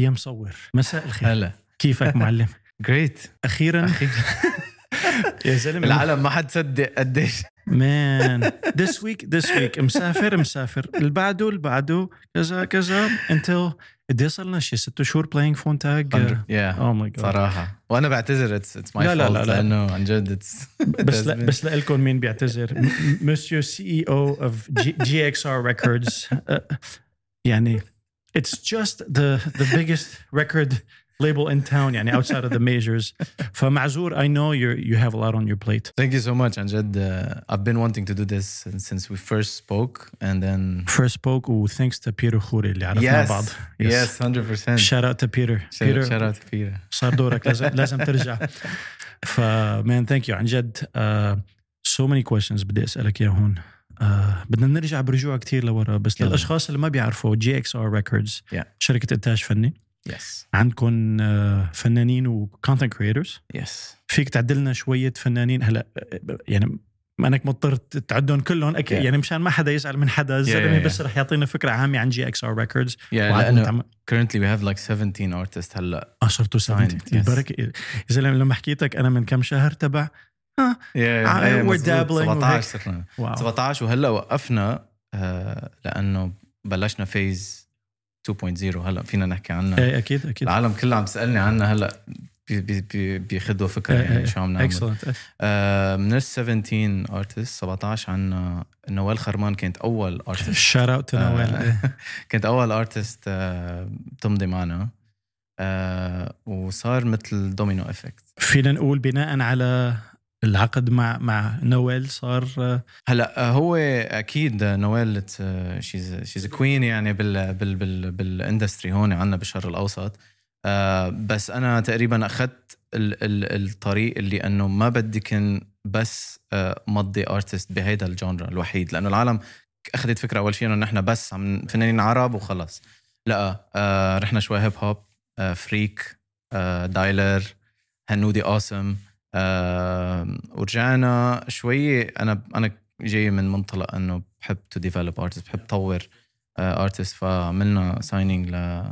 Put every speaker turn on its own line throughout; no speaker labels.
عليا مصور مساء الخير.
هلا.
كيفك معلم؟
جريت
أخيرا؟ يا زلمة.
العالم ما حد صدق قديش.
مان this week this week. مسافر مسافر. اللي بعده اللي بعده. كذا كذا. Until قد إيه صار لنا شي؟ ست شهور playing phone tag
يا
اوه ماي جاد
صراحة. وأنا بعتذر اتس اتس ماي
لا، لا، لا، لا.
لأنه عن جد اتس
بس لا بس لكم مين بيعتذر. مسيو سي اي أو اوف جي إكس ار ريكوردز يعني it's just the the biggest record label in town يعني outside of the majors فمعذور I know you you have a lot on your plate
Thank you so much عن جد uh, I've been wanting to do this since we first spoke and then
first spoke و thanks to Peter خوري اللي عرفنا
yes
بعض
yes 100%
shout out to Peter
shout, shout out to Peter
صار دورك لازم لازم ترجع ف man thank you عن جد uh, so many questions بدي اسالك اياهم هون Uh, بدنا نرجع برجوع كتير لورا بس
يلا.
للأشخاص اللي ما بيعرفوا GXR Records
Yeah.
شركة انتاج فني.
Yes.
عندكم uh, فنانين و content creators
yes.
فيك تعدلنا شوية فنانين هلأ uh, يعني ما أنك مضطر تعدهم كلهم. أكيد
Yeah.
يعني مشان ما حدا يزعل من حدا الزلمه
yeah,
بس رح يعطينا فكرة عامة عن GXR Records
yeah لأنه currently we have like 17 artists هلأ.
آه صرتوا سبعين
Signed, yes.
البركه يا زلمة لما حكيتك أنا من كم شهر تبع آه
yeah,
we're dabbling
17
وهيك.
صرنا
wow.
17 وهلا وقفنا آه لأنه بلشنا phase 2.0 هلا فينا نحكي عنها.
إيه أكيد أكيد.
العالم كلها عم تسالني عنها هلا بي- بي- بي- بياخذوا فكرة
إيه،
يعني
إيه.
شو عم نعمل.
excellent
آه من ال 17 artist 17 عنا نوال خرمان كانت أول
artist shout out نوال. إيه.
كانت أول artist آه تمضي معنا. آه وصار مثل domino effect
فينا نقول بناء على العقد مع مع نوال صار
هلا هو أكيد نوال she's she's queen يعني بال بال بال بال industry هون عندنا بالشرق الأوسط. آه بس أنا تقريبا أخذت ال ال الطريق اللي إنه ما بدي كن بس آه مضي artist بهيدا ال genre الوحيد لأنه العالم أخذت فكرة أول شيء إنه نحن بس عم فنانين عرب وخلص. لا آه رحنا شوي hip hop فريك دايلر هنودي اوسم آه ورجعنا شوي. أنا أنا جاي من منطلق إنه بحب to develop artist بحب طور artist فعملنا signing ل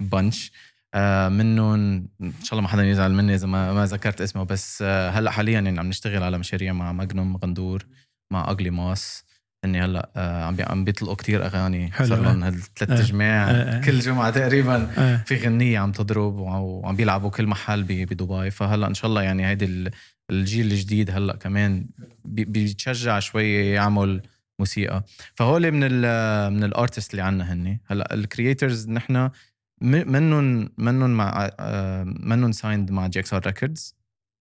bunch آه منهم إن شاء الله ما حدا يزعل مني إذا ما, ما ذكرت اسمه بس آه هلأ حاليا يعني عم نشتغل على مشاريع مع ماجنوم غندور مع اغلي ماس إني هلأ آه عم عم بيطلقوا كتير
أغاني.
صار لهم هالثلاث
آه.
تجميع
آه،.
كل جمعة تقريبا. في غنية عم تضرب وع- وعم بيلعبوا كل محل بدبي فهلأ إن شاء الله يعني هيدي ال- الجيل الجديد هلأ كمان بي- بيتشجع شوي يعمل موسيقى فهول من ال من ال artist اللي عنا هن هلأ ال creators نحن منهم منهم مع منهم signed مع GXR Records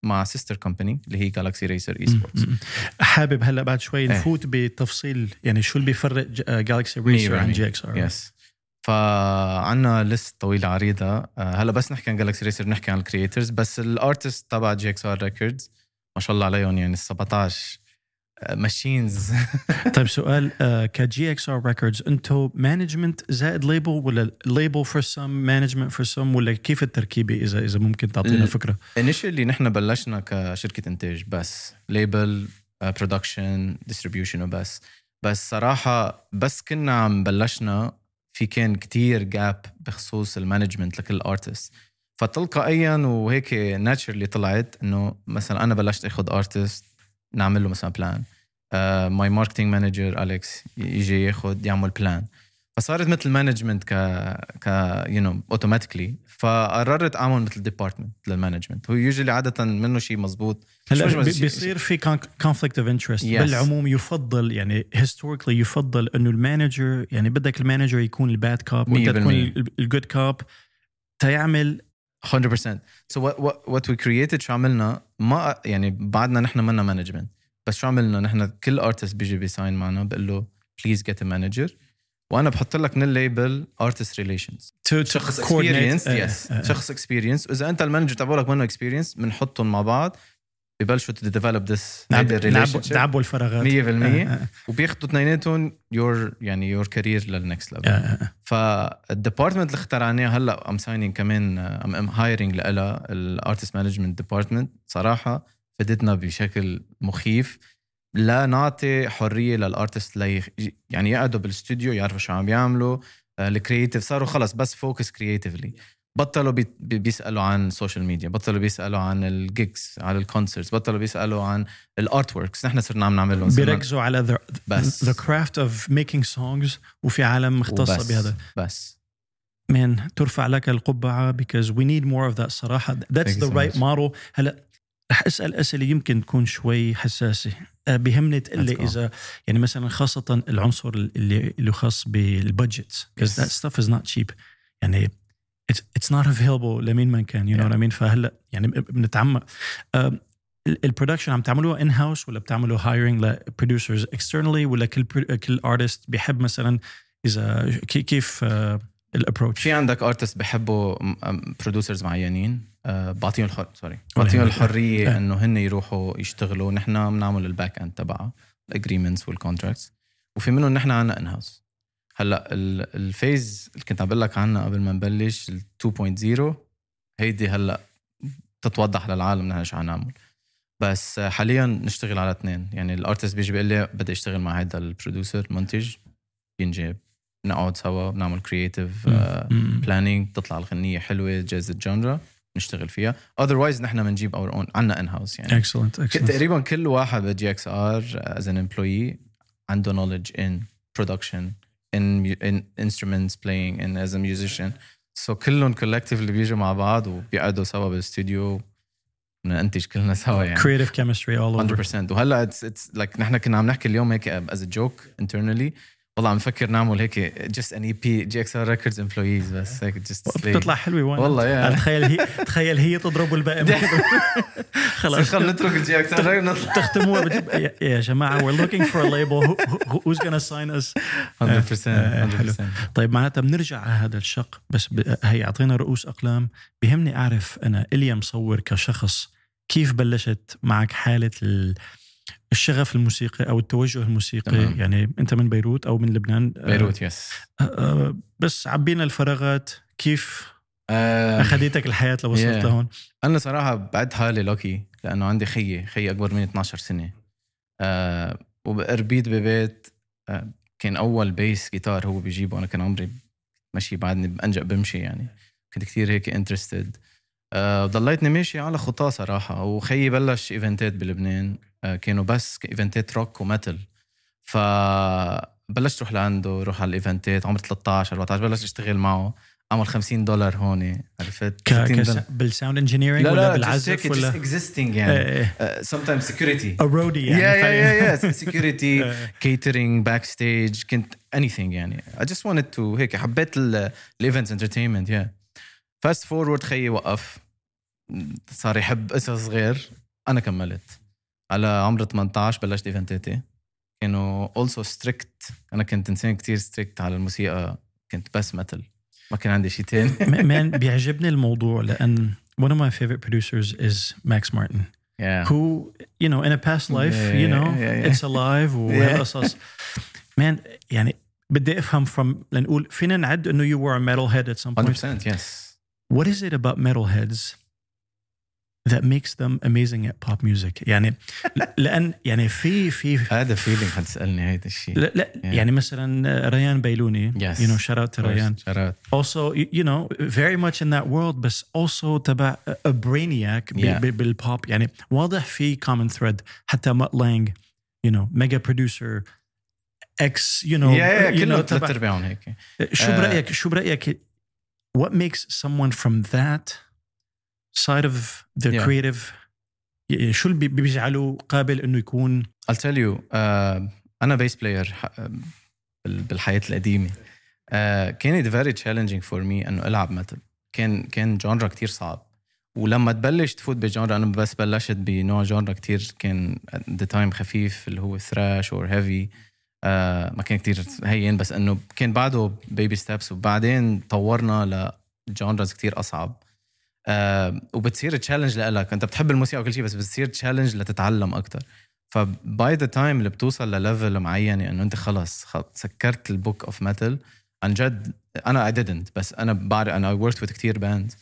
مع sister company اللي هي Galaxy
Racer Esports. حابب هلا بعد شوي
إيه.
نفوت بتفصيل يعني شو اللي بيفرق Galaxy Racer عن GXR
yes فعنا list طويله عريضة. آه، هلا بس نحكي عن Galaxy Racer نحكي عن ال creators بس ال artist تبع GXR Records ما شاء الله عليهم يعني ال 17 machines
طيب سؤال آه ك GXR Records أنتم management زائد label ولا label for some management for some ولا كيف التركيبه إذا إذا ممكن تعطينا فكرة؟
initially نحن بلشنا كشركة إنتاج بس label production distribution وبس. بس صراحة بس كنا عم بلشنا في كان كتير gap بخصوص ال management لكل artist فتلقائيا وهيك naturally طلعت إنه مثلا أنا بلشت أخذ artist نعمل له مثلا plan my marketing manager اليكس يجي ياخذ يعمل plan فصارت مثل management ك ك you know automatically فقررت أعمل مثل department لل management هو usually عادة منه شيء مزبوط هلأ.
بيصير في conflict of
interest.
بالعموم يفضل يعني historically يفضل إنه ال manager يعني بدك ال manager يكون ال bad cop
وأنت
تكون.
ال
good cop تيعمل
100% so what what what we created شو عملنا؟ ما يعني بعدنا نحن منا management بس شو عملنا؟ نحن كل artist بيجي بي sign معنا بقول له please get a manager وأنا بحط لك من ال label
artist relations
شخص.
experience
yes
آه،
شخص experience وإذا أنت ال manager تبعولك منه experience بنحطهم مع بعض. ببلشوا to
develop
this
نعبوا نعبوا الفراغات.
100%
آه، آه،
وبياخذوا اثنيناتهم your يعني your career لل next
آه،
level
آه.
فال department اللي اخترعناه هلا I'm signing كمان I'm hiring لها ال artist management department صراحة فادتنا بشكل مخيف. لا نعطي حرية لل artist لي يعني يقعدوا بالاستوديو يعرفوا شو عم بيعملوا ال creative صاروا خلص بس focus creatively بطلوا بي بيسألوا عن ال social media بطلوا بيسألوا عن ال gigs على ال concerts بطلوا بيسألوا عن ال artworks نحن صرنا عم نعملهم
بيركزوا على the, بس. the craft of making songs وفي عالم مختصة بهذا.
بس.
Man ترفع لك القبعة because we need more of that صراحة. That's the right model. هلا رح أسأل أسئلة يمكن تكون شوي حساسة. آه، بهمني تقول لي اذا يعني مثلا خاصة العنصر اللي اللي خاص بال budget because yes. that stuff is not cheap. يعني it's, it's not available لمين ما كان you know yeah. what I mean? فهلا يعني بنتعمق. ال production عم تعملوها in house ولا بتعملوا hiring ل producers externally ولا كل كل artist بيحب مثلا إذا كيف ال approach
في عندك artist بحبوا producers معينين؟ آه، بعطيهم الحر sorry بعطيهم الحرية إنه هن يروحوا يشتغلوا. نحن بنعمل ال back end تبعها ال agreements وال contracts وفي منهم نحن عنا in house هلأ ال phase اللي كنت عم بقول لك عنها قبل ما نبلش ال 2.0 هيدي هلأ تتوضح للعالم نحن شو نعمل. بس حاليا نشتغل على اثنين. يعني ال artist بيجي بيقول لي بدي اشتغل مع هذا ال producer المنتج بينجي نقعد سوا بنعمل creative planning تطلع الغنية حلوة جاز ال genre نشتغل فيها. otherwise نحن بنجيب our own عندنا in-house يعني
excellent excellent
تقريبا كل واحد بجي GXR as an employee عنده knowledge in production in in instruments playing and as a musician so كلهم collectively بيجوا مع بعض وبيقعدوا سوا بالاستوديو بننتج كلنا سوا يعني
creative chemistry all over
100% وهلا it's it's like نحن كنا عم نحكي اليوم هيك as a joke internally والله عم نفكر نعمل هيك just an EP GXR Records employees بس هيك just
بتطلع حلوة وين
والله يا.
تخيل هي تخيل هي تضرب والباقي
خلص. خلينا نترك ال GXR
تختموها يا جماعة for a label. Who's gonna sign us?
100% 100%
طيب معناتها بنرجع على هذا الشق بس هي أعطينا رؤوس أقلام. بهمني أعرف أنا إليا مصور كشخص كيف بلشت معك حالة الشغف الموسيقي أو التوجه الموسيقي تمام. يعني أنت من بيروت أو من لبنان؟
آه، بيروت yes
آه، آه، بس عبينا الفراغات كيف أخذتك الحياة لوصلت لهون؟
أنا صراحة بعد حالي lucky لأنه عندي خيي خيي أكبر مني 12 سنة. أه ببيت أه كان أول bass guitar هو بيجيبه. أنا كان عمري ماشي بعدني بأنجق بمشي يعني. كنت كثير هيك interested أه ضليتني ماشي على خطاه صراحة. وخيي بلش ايفنتات بلبنان. كانوا بس ايفنتات rock و metal. فبلشت روح لعنده روح على الإيفنتات عمر 13 14 بلشت أشتغل معه. عمل 50 دولار هون عرفت؟
ك... بال sound engineering ولا
لا
بالعزف
ولا؟ existing يعني. sometimes
security roadie يعني
yeah yeah yeah security catering backstage كنت anything يعني. I just wanted to هيك حبيت ال events entertainment yeah fast forward خيي وقف. صار يحب قصص صغير أنا كملت. على عمر 18 بلشت إيفنتاتي. كانوا also strict أنا كنت إنسان كتير strict على الموسيقى. كنت بس مثل ما كان عندي شيء ثاني
man بيعجبني الموضوع لأن one of my favorite producers is Max Martin.
Yeah.
who you know in a past life yeah, you know yeah, yeah, it's alive وهالقصص man يعني بدي أفهم from لنقول فينا نعد إنه you were a metalhead at some
point. 100% yes.
What is it about metalheads that makes them amazing at pop music يعني لان يعني في في
هذا فيلينج حتسالني هذا الشيء
لا, لا yeah. يعني مثلا ريان بيلوني
yes.
you know shout out to ريان
shout out
also you know very much in that world بس also تبع a brainiac yeah. بالبوب يعني واضح في common thread حتى مات لانج you know mega producer اكس you know
yeah, yeah, كله ثلاث ارباعهم هيك
شو برايك شو برايك what makes someone from that side of the yeah. creative. شو اللي بيجعله قابل إنه يكون؟
I'll tell you uh, أنا bass player بالحياة القديمة. uh, كانت very challenging for me إنه ألعب متل كان كان جانرا كتير صعب. ولما تبلش تفوت ب genre أنا بس بلشت بنوع genre كتير كان the time خفيف اللي هو thrash or heavy ما كان كتير هين بس إنه كان بعده baby steps وبعدين طورنا ل genres كتير أصعب. آه وبتصير challenge لك أنت بتحب الموسيقى وكل شيء بس بتصير challenge لتتعلم أكثر ف by the time اللي بتوصل لل level معين إنه أنت خلص سكرت ال book of metal عن جد أنا I didn't بس أنا بعرف أنا worked with كثير band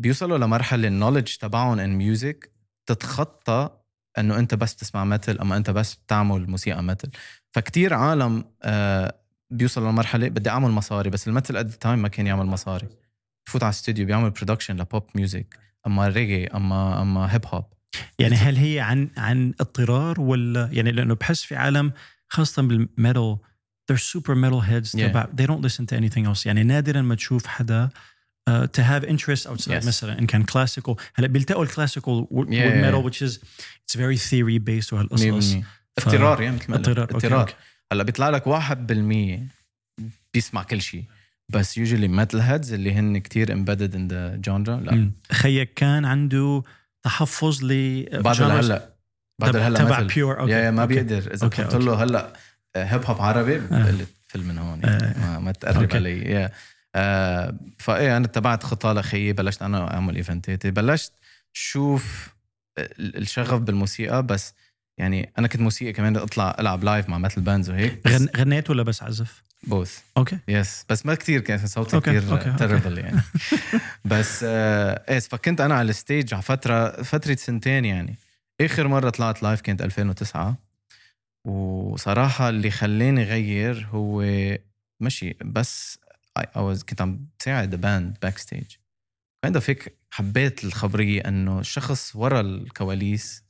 بيوصلوا لمرحلة ال knowledge تبعهم in music تتخطى إنه أنت بس تسمع metal أما أنت بس بتعمل موسيقى metal فكتير عالم آه بيوصل لمرحلة بدي أعمل مصاري بس ال metal at time ما كان يعمل مصاري. بفوت على الاستوديو بيعمل production ل pop music أما ريجي أما أما hip hop
يعني هل هي عن عن اضطرار ولا يعني لأنه بحس في عالم خاصة بال metal they're super metal heads
Yeah.
تبع they don't listen to anything else يعني نادرا ما تشوف حدا uh, to have interest outside
Yes.
مثلا إن كان classical هلأ بيلتقوا ال
classical
وال metal which is it's very theory based وهالقصص
100% اضطرار يعني مثل ما.
اضطرار.
هلأ بيطلع لك 1% بيسمع كل شيء بس usually metalheads اللي هن كتير embedded in the genre لا.
خيك كان عنده تحفظ ل
بعد هلا بعد هلا
تبع pure okay
yeah yeah ما. بيقدر.
إذا
قلت له هلأ hip hop عربي لك فل من هون يعني. ما, ما تقرب. علي. yeah آه فايه أنا اتبعت خطى لخيي بلشت أنا أعمل ايفنتاتي بلشت شوف ال- الشغف بالموسيقى بس يعني أنا كنت موسيقي كمان أطلع ألعب live مع metal bands وهيك
غن... غنيت ولا بس عزف؟
both
okay
yes بس ما كثير كان صوتي كثير. terrible يعني. بس آه إيه فكنت أنا على ال stage على فترة فترة سنتين يعني. آخر مرة طلعت live كانت 2009 وصراحة اللي خلاني غير هو مشي. بس I, كنت عم بساعد band backstage kind of هيك حبيت الخبرية إنه الشخص ورا الكواليس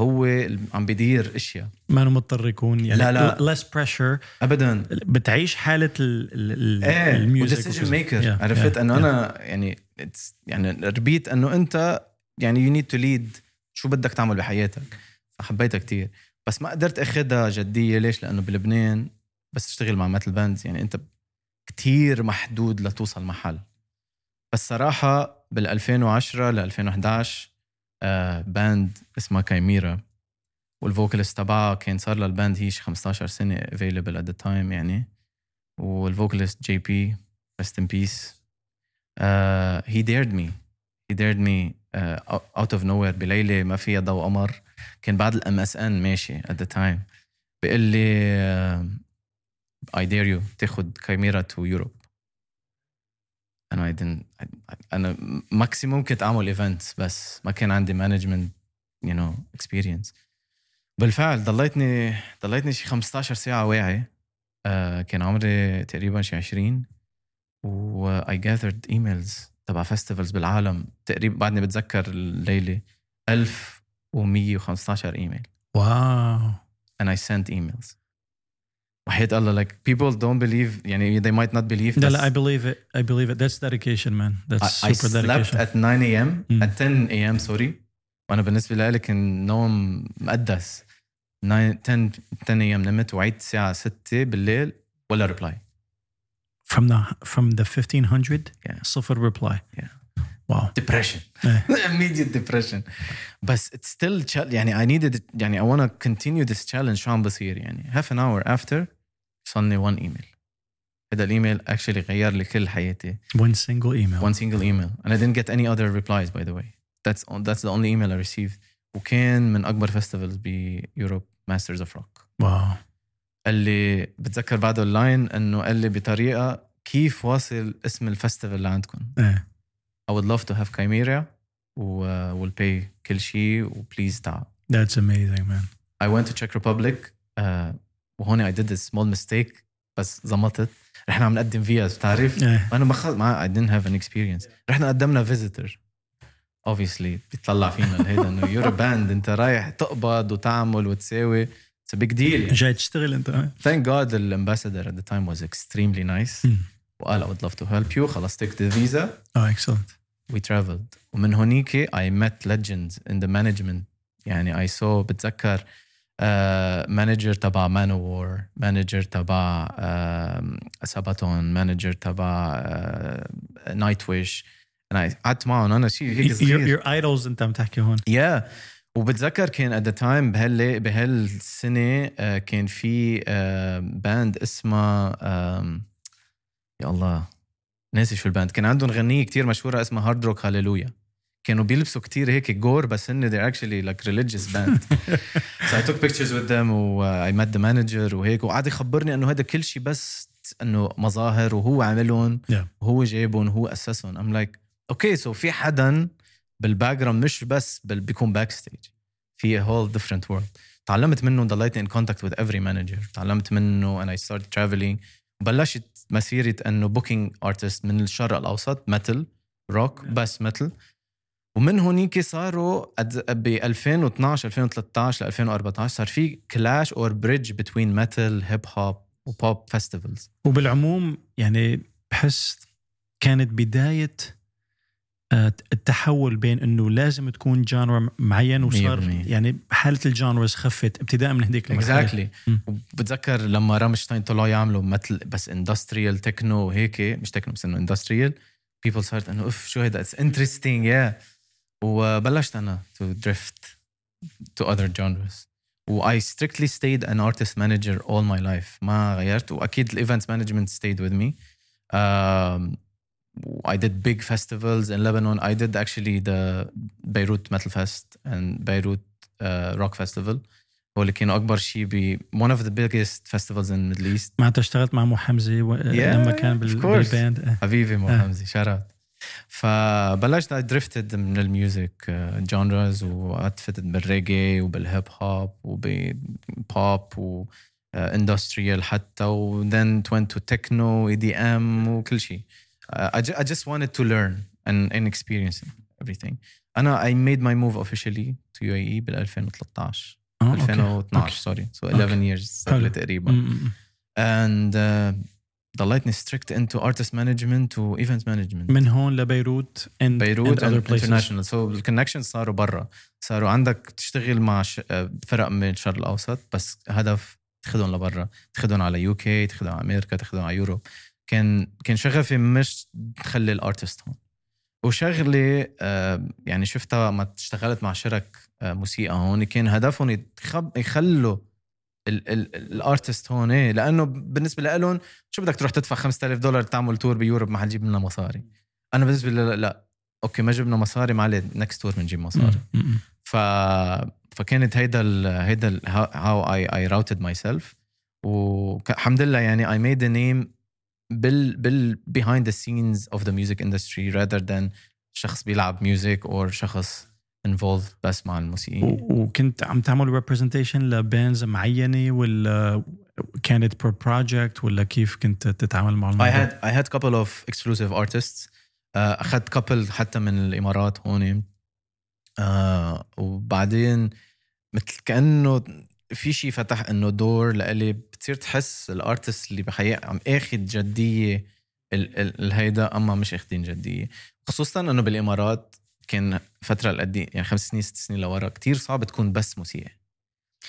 هو عم بيدير أشياء.
ما أنا مضطر يكون يعني.
لا، لا.
less pressure.
ابدا.
بتعيش حالة ال ال ال إيه
ال
music.
maker
Yeah,
عرفت؟
yeah,
إنه
yeah.
أنا يعني يعني ربيت إنه أنت يعني you need to lead شو بدك تعمل بحياتك. فحبيتها كتير. بس ما قدرت أخذها جدية. ليش؟ لأنه بلبنان بس تشتغل مع metal bands يعني أنت كتير محدود لتوصل محل. بس صراحة بال 2010 ل 2011 آه band اسمها Kimaera وال vocalist تبعها كان صار لها ال band هي شي 15 سنة available at the time يعني. وال vocalist JP in peace. uh, he dared me. He dared me uh, out of nowhere. بليلة ما فيها ضوء قمر. كان بعد ال MSN ماشي at the time. بيقول لي I dare you تاخد Chimera to Europe. أنا I didn't I, أنا maximum كنت أعمل events بس. ما كان عندي management you know experience. بالفعل ضليتني ضليتني شي 15 ساعة واعي. آه كان عمري تقريبا شي 20 و I gathered emails تبع فيستيفالز بالعالم. تقريبا بعدني بتذكر الليلة 1115 ايميل
واو.
And I sent emails. وحياة الله like people don't believe يعني they might not believe
لا
بس
لا I believe it I believe it that's dedication man that's
I, I
super
slept
dedication
at 9 a.m.
Mm.
at 10 a.m. سوري وانا بالنسبه لي كان نوم مقدس 9 10 10 a.m. نمت وعيت الساعه 6 بالليل ولا ريبلاي
from the from the 1500
Yeah.
صفر reply
Yeah.
واو
depression
إيه.
immediate depression بس it's still chal- يعني I needed it يعني I wanna continue this challenge شو عم بصير يعني half an hour after وصلني one email هذا الايميل actually غير لي كل حياتي
one single email
one single email and I didn't get any other replies by the way that's that's the only email I received وكان من اكبر festivals بيوروب ماسترز اوف روك
واو
قال لي بتذكر بعده اللاين انه قال لي بطريقه كيف واصل اسم الفestival اللي عندكم
ايه
I would love to have Chimera و will pay كل شيء وبليز تعال
that's amazing man
I went to Czech Republic uh, وهون I did small mistake بس زمطت رحنا عم نقدم فيز بتعرف؟
إيه.
أنا ما خلص ما I didn't have an experience رحنا قدمنا visitor obviously بيطلع فينا هيدا إنه your band أنت رايح تقبض وتعمل وتساوي. it's big deal
جاي تشتغل أنت.
thank God ال ambassador at the time was extremely nice وقال I would love to help you خلص take the visa
آه excellent
we traveled ومن هونيك I met legends in the management يعني I saw بتذكر manager تبع Manowar manager تبع Sabaton manager تبع Nightwish أنا قعدت معهم. أنا شيء هيك صغير.
your idols انت عم تحكي هون.
yeah وبتذكر كان at the time بهال بهالسنه آه، كان في band اسمها يا الله. ناسي شو ال band كان عندهم غنية كتير مشهورة اسمها Hard Rock Hallelujah كانوا بيلبسوا كتير هيك gore بس هن they're actually like religious band. So I took pictures with them و I met the manager وهيك وقعد يخبرني إنه هذا كل شيء بس إنه مظاهر وهو عملهم
Yeah.
وهو جايبهم وهو أسسهم. I'm like okay so في حدا بال background مش بس بيكون backstage في a whole different world. تعلمت منه ضليتني in contact with every manager. تعلمت منه and I started traveling. بلشت مسيرة إنه booking artist من الشرق الأوسط metal rock بس metal ومن هونيك صاروا ب 2012 2013 ل 2014 صار في clash or bridge between metal hip hop و pop festivals
وبالعموم يعني بحس كانت بداية آه، التحول بين إنه لازم تكون genre معين وصار
100%.
يعني حالة ال genres خفت ابتداء من هذيك المرحلة.
exactly
مم.
وبتذكر لما Rammstein طلعوا يعملوا مثل بس industrial techno وهيك مش تكنو بس إنه industrial people صارت إنه أوف شو هيدا؟ it's interesting yeah وبلشت أنا to drift تو اذر genres و I strictly stayed an artist manager all my life ما غيرت واكيد الايفنت مانجمنت stayed with me um, I did big festivals in Lebanon I did actually the Beirut Metal Fest and Beirut uh, Rock Festival هو اللي كانوا اكبر شيء ب one of the biggest festivals in the Middle East
معناتها اشتغلت مع مو حمزه و... لما كان بال... بالباند آه.
حبيبي مو
آه.
حمزي شارات فبلشت I drifted من الميوزك genres وقعدت بال reggae وبال hip hop وب pop و industrial حتى و then went to techno EDM وكل شيء Uh, I, ju- I just wanted to learn and, and experience everything أنا I made my move officially to UAE بال 2013
آه، okay.
2012 sorry so 11 years صار لي
حلو.
تقريبا
م- م-
and uh, ضليتني strict into artist management و event management.
من هون لبيروت and,
بيروت international. So ال connections صاروا برا. صاروا عندك تشتغل مع ش... آه، فرق من الشرق الأوسط بس هدف تاخذهم لبرا. تاخذهم على UK تاخذهم على أمريكا تاخذهم على Europe كان كان شغفي مش تخلي ال artist هون. وشغلي آه، يعني شفتها ما اشتغلت مع شرك آه، موسيقى هون كان هدفهم. يخلوا ال artist هون إيه، لأنه بالنسبة لهم شو بدك تروح تدفع 5000 دولار تعمل tour ب Europe ما حتجيب لنا مصاري. أنا بالنسبة لي لا. okay ما جبنا مصاري ما عليه next tour بنجيب مصاري. ف فكانت هيدا ال هيدا how I I routed myself والحمد لله يعني I made a name بال بال behind the scenes of the music industry rather than شخص بيلعب music or شخص involved بس مع الموسيقيين.
وكنت عم تعمل representation ل bands معينة ولا كانت per project ولا كيف كنت تتعامل مع
I
الموضوع؟
had I had couple of exclusive artists. uh, أخذت couple حتى من الإمارات هون. uh, وبعدين مثل كأنه في شيء فتح إنه دور لإلي. بتصير تحس الارتست اللي بحقيقة عم آخذ جدية ال- ال- الهيدا أما مش آخذين جدية. خصوصا إنه بالإمارات كان فترة القديم يعني خمس سنين ست سنين لورا كتير صعب تكون بس موسيقى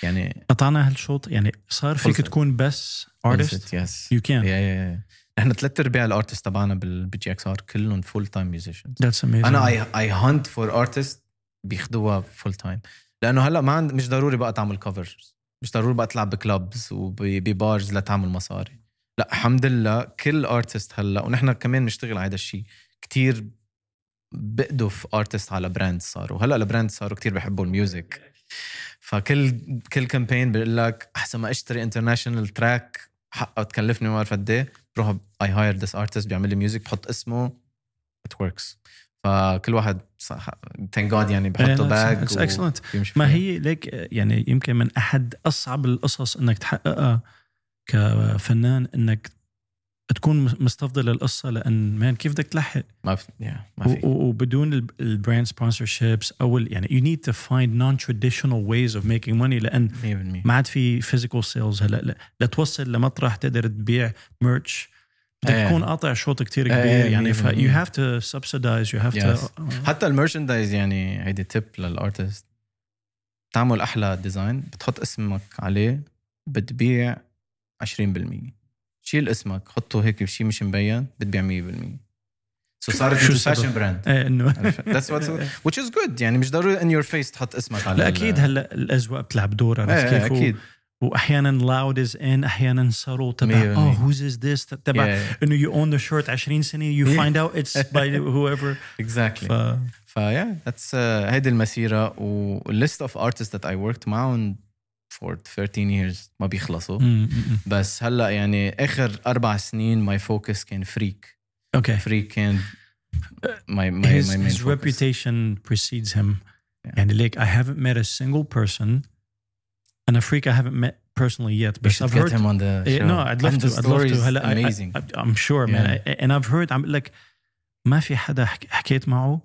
يعني
قطعنا هالشوط؟ يعني صار فيك. تكون بس artist yes
yeah yeah نحن ثلاث ارباع ال artist تبعنا بال GXR كلهم full time
musicians amazing.
أنا I I hunt for artist بياخذوها full time لأنه هلأ ما عند مش ضروري بقى تعمل covers مش ضروري بقى تلعب ب clubs وب bars لتعمل مصاري. لأ الحمد لله كل artist هلأ ونحن كمان بنشتغل على هذا الشيء. كتير بقدوا في artist على brand صاروا. هلأ ال brand صاروا كتير بحبوا ال music فكل كل campaign بيقول لك أحسن ما أشتري international track حقها تكلفني ما بعرف قد إيه. بروح I hire this artist بيعمل لي music بحط اسمه it works فكل واحد thank God يعني بحطه back
it's excellent ما هي like يعني يمكن من أحد أصعب القصص إنك تحققها كفنان إنك تكون مستفضل القصة لأن man كيف بدك تلحق؟
ما في yeah, ما في.
وبدون ال brand sponsorships أو يعني you need to find non-traditional ways of making money لأن
100%
ما عاد في physical sales هلأ لا- لتوصل لمطرح تقدر تبيع ميرش بدك
إيه.
تكون قاطع شوط كتير
إيه،
كبير يعني ف
100%.
you have to subsidize you have
Yes.
to
حتى ال merchandise يعني هيدي tip لل artist تعمل أحلى design بتحط اسمك عليه بتبيع 20% شيل اسمك حطه هيك بشي مش مبين بتبيع 100% so صارت
شو؟
fashion brand
إيه إنه.
That's what which is good يعني مش ضروري in your face تحط اسمك على
لا أكيد هلأ الاذواق بتلعب دور عرفت
إيه
كيف؟
أكيد.
واحيانا لاود از ان أحيانا ثرو تبع
آه.
هوز از ذس تبع إنه يو اون ذا شورت 20 سنة يو. فايند اوت اتس باي هو ايفر ف
فيا ذاتس هيدي المسيرة والليست اوف ارتست ذات اي وركت معهم for 13 years ما بيخلصوا بس هلا يعني اخر اربع سنين ماي فوكس كان فريك
اوكي
فريك كان my my
his,
my main
his
focus.
reputation precedes him
Yeah.
يعني like I haven't met a single person and a freak I haven't met personally yet,
You
but
should
I've
get
heard.
him on the
Yeah,
show.
no, I'd love
And
to.
the
I'd love
story
to.
is
هلا I-
amazing.
I, I'm sure, man. And I've heard عم بقول لك ما في حدا حك- حكيت معه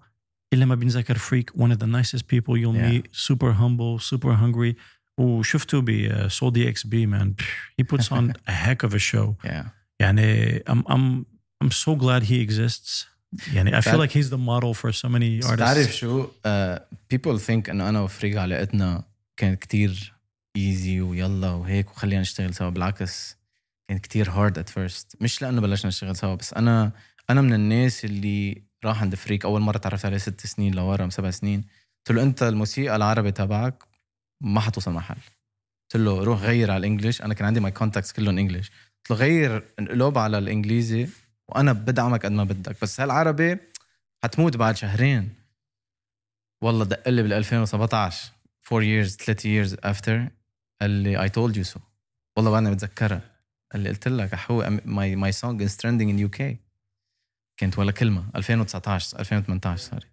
الا ما بينذكر فريك one of the nicest people you'll
Yeah.
meet super humble super hungry وشفته ب سول دي إكس بي he puts on a heck of a show.
Yeah.
يعني I'm I'm I'm so glad he exists. يعني I feel
That-
like he's the model for so many
بس
artists.
تعرف شو؟ uh, people think إنه أنا وفريق علاقتنا كانت كتير easy ويلا وهيك وخلينا نشتغل سوا. بالعكس كانت كتير hard at first مش لأنه بلشنا نشتغل سوا بس أنا أنا من الناس اللي راح عند فريق. أول مرة تعرفت عليه ست سنين لورا سبع سنين. قلت له أنت الموسيقى العربي تبعك ما حتوصل محل قلت له روح غير على ال English أنا كان عندي my contacts كلهم English. قلت له غير انقلب على الإنجليزي وأنا بدعمك قد ما بدك. بس هالعربي حتموت بعد شهرين. والله دق لي بال 2017 4 years 3 years after قال لي I told you so. والله بعدني بتذكرها. قال لي قلت لك أحو my my song is trending in UK كانت ولا كلمة. 2019 2018 سوري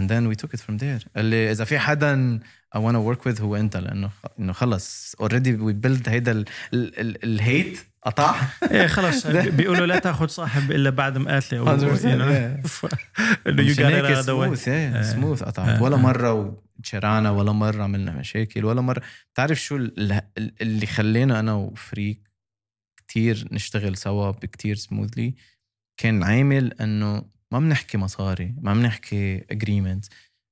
and then we took it from there. قال لي إذا في حدا I want to work with هو أنت لأنه إنه خلص. Already we built هيدا ال- ال- ال- ال heat قطع.
إيه خلص. بيقولوا لا تاخذ صاحب إلا بعد مقاتلة أو
100%
you know. ف- إنه the way. smooth.
smooth قطعت. ولا مرة وتشارعنا ولا مرة عملنا مشاكل ولا مرة. بتعرف شو ال- ال- اللي خلينا أنا وفريق كتير نشتغل سوا بكتير smoothly كان عامل إنه ما بنحكي مصاري ما بنحكي agreement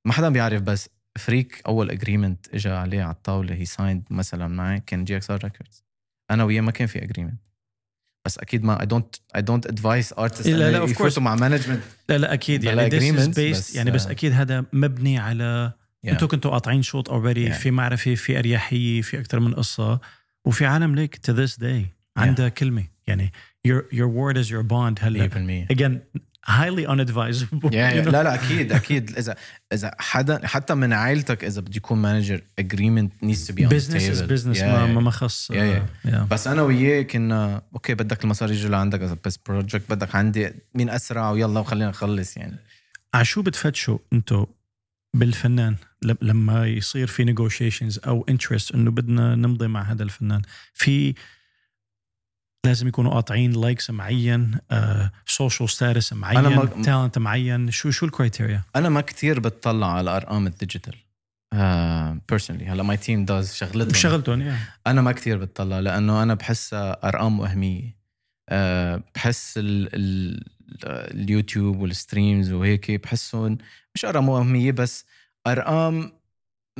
ما حدا بيعرف بس فريك أول agreement اجى عليه على الطاولة he signed مثلا معي كان GXR Records أنا وياه ما كان في agreement بس أكيد ما I don't I don't advise artist
لا، لا،
يفوتوا
course.
مع management
لا لا
أكيد.
يعني
بس،
يعني بس
آه.
أكيد هذا مبني على أنتوا كنتوا قاطعين شوط already
Yeah.
في معرفة في أريحية في أكثر من قصة. وفي عالم ليك to this day عندها كلمة. يعني your your word is your bond هلأ.
100%
again highly unadvisable you know?
لا لا أكيد أكيد إذا إذا حدا حتى من عائلتك إذا بده يكون manager agreement needs to be on the
business is
table.
business
Yeah,
ما
yeah.
ما خص
Yeah, yeah.
yeah.
بس أنا وياه كنا okay بدك المصاري يجوا لعندك إذا بس project بدك عندي مين أسرع ويلا وخلينا نخلص يعني
على شو بتفتشوا أنتوا بالفنان لما يصير في negotiations أو interest إنه بدنا نمضي مع هذا الفنان في لازم يكونوا قاطعين likes معين social status معين
أنا ما-
talent معين. شو شو ال
criteria أنا ما كتير بتطلع على أرقام ال digital personally هلا my team does شغلتهم.
بشغلتهم yeah.
أنا ما كتير بتطلع لأنه أنا بحسها أرقام وهمية. أه بحس ال ال اليوتيوب وال streams وهيك بحسهم مش أرقام وهمية بس أرقام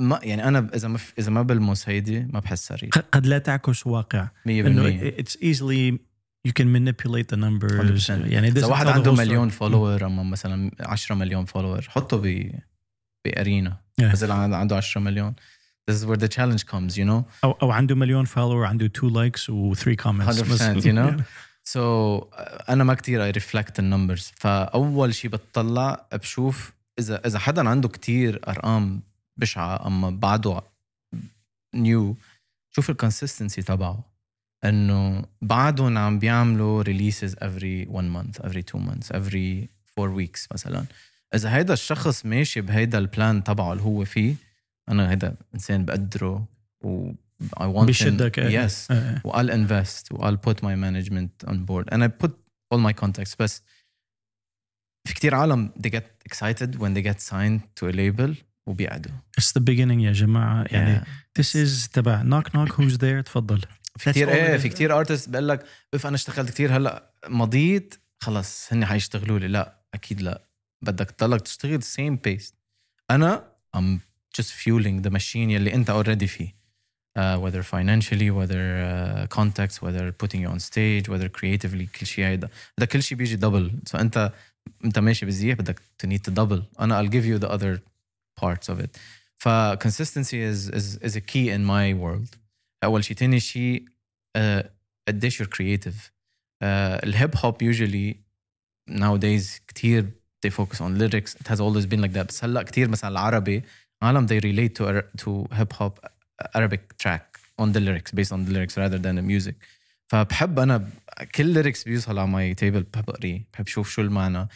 ما يعني أنا إذا ما إذا ما بلمس هيدي ما بحسها
real قد لا تعكس واقع
100%
إنه it's easily you can manipulate the numbers
100%.
يعني إذا
واحد عنده. مليون follower أما مثلا 10 مليون follower حطه ب
ب
arena Yeah. عنده 10 مليون This is where the challenge comes, you know.
أو أو عنده مليون follower عنده 2 likes و 3 comments
100% you know. So أنا ما كتير I reflect the numbers فأول شيء بتطلع بشوف اذا إذا حدا عنده كتير أرقام بشعه اما بعده new شوف ال consistency تبعه انه بعدهم عم بيعملوا releases every one month every two months every four weeks مثلا اذا هيدا الشخص ماشي بهيدا ال plan تبعه اللي هو فيه أنا هيدا انسان بقدره و I want him-
بيشدك
yes
آه.
و I'll invest و I'll put my management on board and I put all my contacts بس في كتير عالم they get excited when they get signed to a label وبيقعدوا
It's the beginning يا جماعة يعني
Yeah.
this is تبع knock knock who's there تفضل
في كتير إيه في كتير artist بقول لك if أنا اشتغلت كتير هلا مضيت خلص هن حيشتغلوا لي لا أكيد لا بدك تضلك تشتغل same pace أنا I'm just fueling the machine يلي انت already فيه uh, whether financially whether uh, contacts whether putting you on stage whether creatively كل شيء هيدا هذا كل شيء بيجي دبل سو انت انت ماشي بزيح بدك to need to double أنا I'll give you the other parts of it ف consistency is is is a key in my world اول شيء تاني شيء uh, قديش you're creative uh, الهيب هوب usually nowadays كتير they focus on lyrics it has always been like that بس هلا كتير مثلا العربي عالم they relate to to hip hop Arabic track on the lyrics based on the lyrics rather than the music فبحب انا ب- كل lyrics بيوصل على ماي تيبل بحب اقريه بحب شوف شو المعنى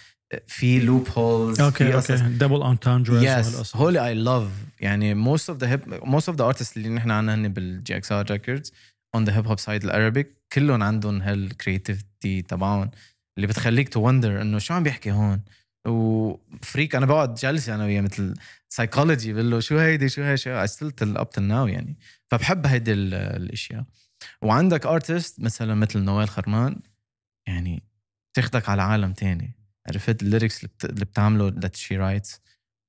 في loopholes
okay okay. double entendres
yes هولي I love يعني most of the hip most of the artist اللي نحن عنا هن بال GXR Records on the hip hop side ال Arabic كلهم عندهم هال creativity تبعهم اللي بتخليك to wonder إنه شو عم بيحكي هون. وفريك أنا بقعد جلسه أنا وياه مثل سايكولوجي بقول له شو هيدي شو هي شو I still up till now يعني. فبحب هيدي الأشياء. وعندك artist مثلا مثل نويل خرمان يعني تاخدك على عالم تاني. عرفت ال lyrics اللي بتعمله that she writes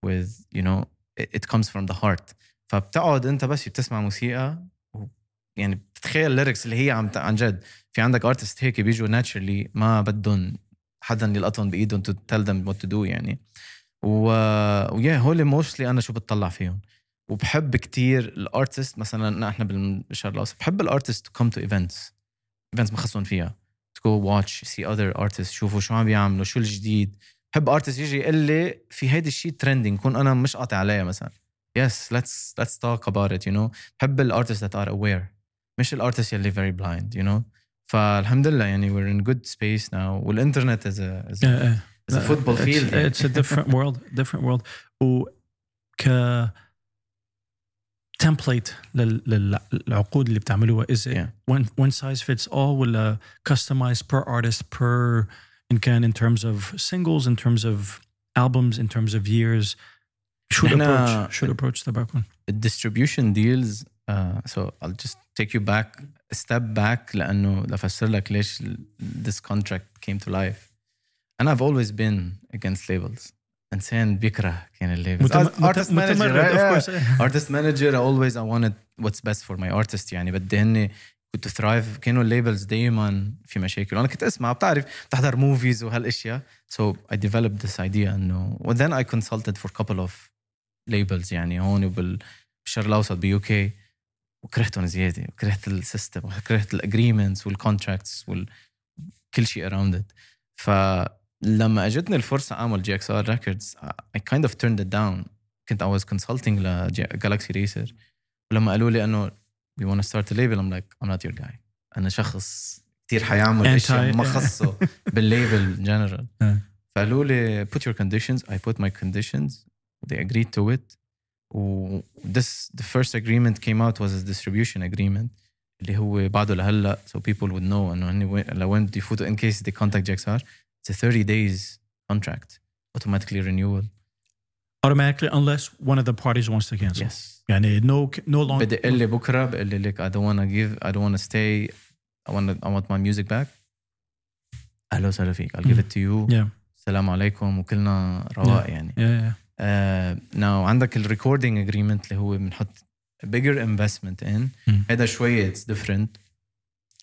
with you know it comes from the heart. فبتقعد انت بس بتسمع موسيقى يعني بتتخيل ال lyrics اللي هي عم عن جد. في عندك artist هيك بيجوا naturally ما بدهم حدا يلقطهم بإيدهم to tell them what to do يعني. و ويا هول mostly أنا شو بتطلع فيهم. وبحب كتير ال artist مثلا إحنا بالشرق الأوسط بحب ال artist to come to events events بخصهم فيها. to go watch see other artist شوفوا شو عم بيعملوا شو الجديد. بحب artist يجي يقول لي في هيدي الشيء trending كون أنا مش قاطع عليها مثلا. Yes let's let's talk about it you know بحب ال artists that are aware مش ال artist يلي very blind you know فالحمد لله يعني we're in good space now. والانترنت is a, is a,
Yeah, yeah.
is a football
it's,
field.
It's a different world, different world. و ك template لل- للعقود اللي بتعملوها is it
Yeah.
one one size fits all ولا customized per artist per إن كان in terms of singles in terms of albums in terms of years شو
نحن-
الابروتش شو الابروتش تبعكم؟
الديستريبيوشن ديلز uh, so I'll just take you back a step back لانه لافسر لك ليش ال- this contract came to life and I've always been against labels انسان بيكره كان
course إيه.
artist manager I always I wanted what's best for my artist يعني. بدي هن كنت thrive. كانوا ال labels دايما في مشاكل. وأنا كنت أسمع بتعرف بتحضر movies وهالأشياء. So I developed this idea انه then I consulted for couple of labels يعني. هون وبالشرق الأوسط ب UK. وكرهتهم زيادة. وكرهت ال system وكرهت ال agreements وال contracts وكل شيء around it. لما أجتني الفرصة أعمل GXR Records I kind of turned it down كنت I was consulting ل Galaxy Racer ولما قالوا لي إنه we want start label I'm like I'm not your guy أنا شخص كثير حيعمل شيء ما خصه بالليبل ان
جنرال
فقالوا لي put your conditions I put my conditions. They agreed to it. و this the first agreement came out was a distribution agreement اللي هو بعده لهلأ so people would know إنه لوين بده يفوتوا in case they contact JXR it's a 30 days contract automatically renewal
automatically unless one of the parties wants to cancel
yes
يعني no no longer
بدي اقول لي بكره بقول لي لك I don't want to give I don't want to stay I want I want my music back اهلا وسهلا فيك I'll give it to you
yeah
السلام عليكم وكلنا رواق يعني
yeah, yeah.
uh, now عندك الريكوردينج اجريمنت اللي هو بنحط bigger investment in
مم.
هذا شوي it's different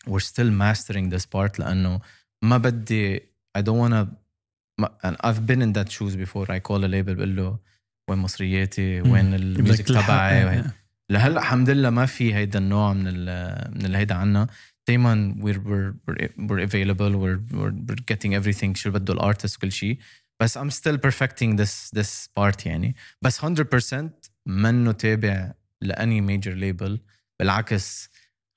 we're still mastering this part لانه ما بدي I don't wanna and I've been in that shoes before I call a label بقول له وين مصرياتي وين ال
music
تبعي لهلا الحمد لله ما في هيدا النوع من ال من هيدا عنا دائما we're we're we're, available we're, we're we're getting everything شو بده ال artist كل شيء بس I'm still perfecting this this part يعني بس 100% منه تابع لاني major label بالعكس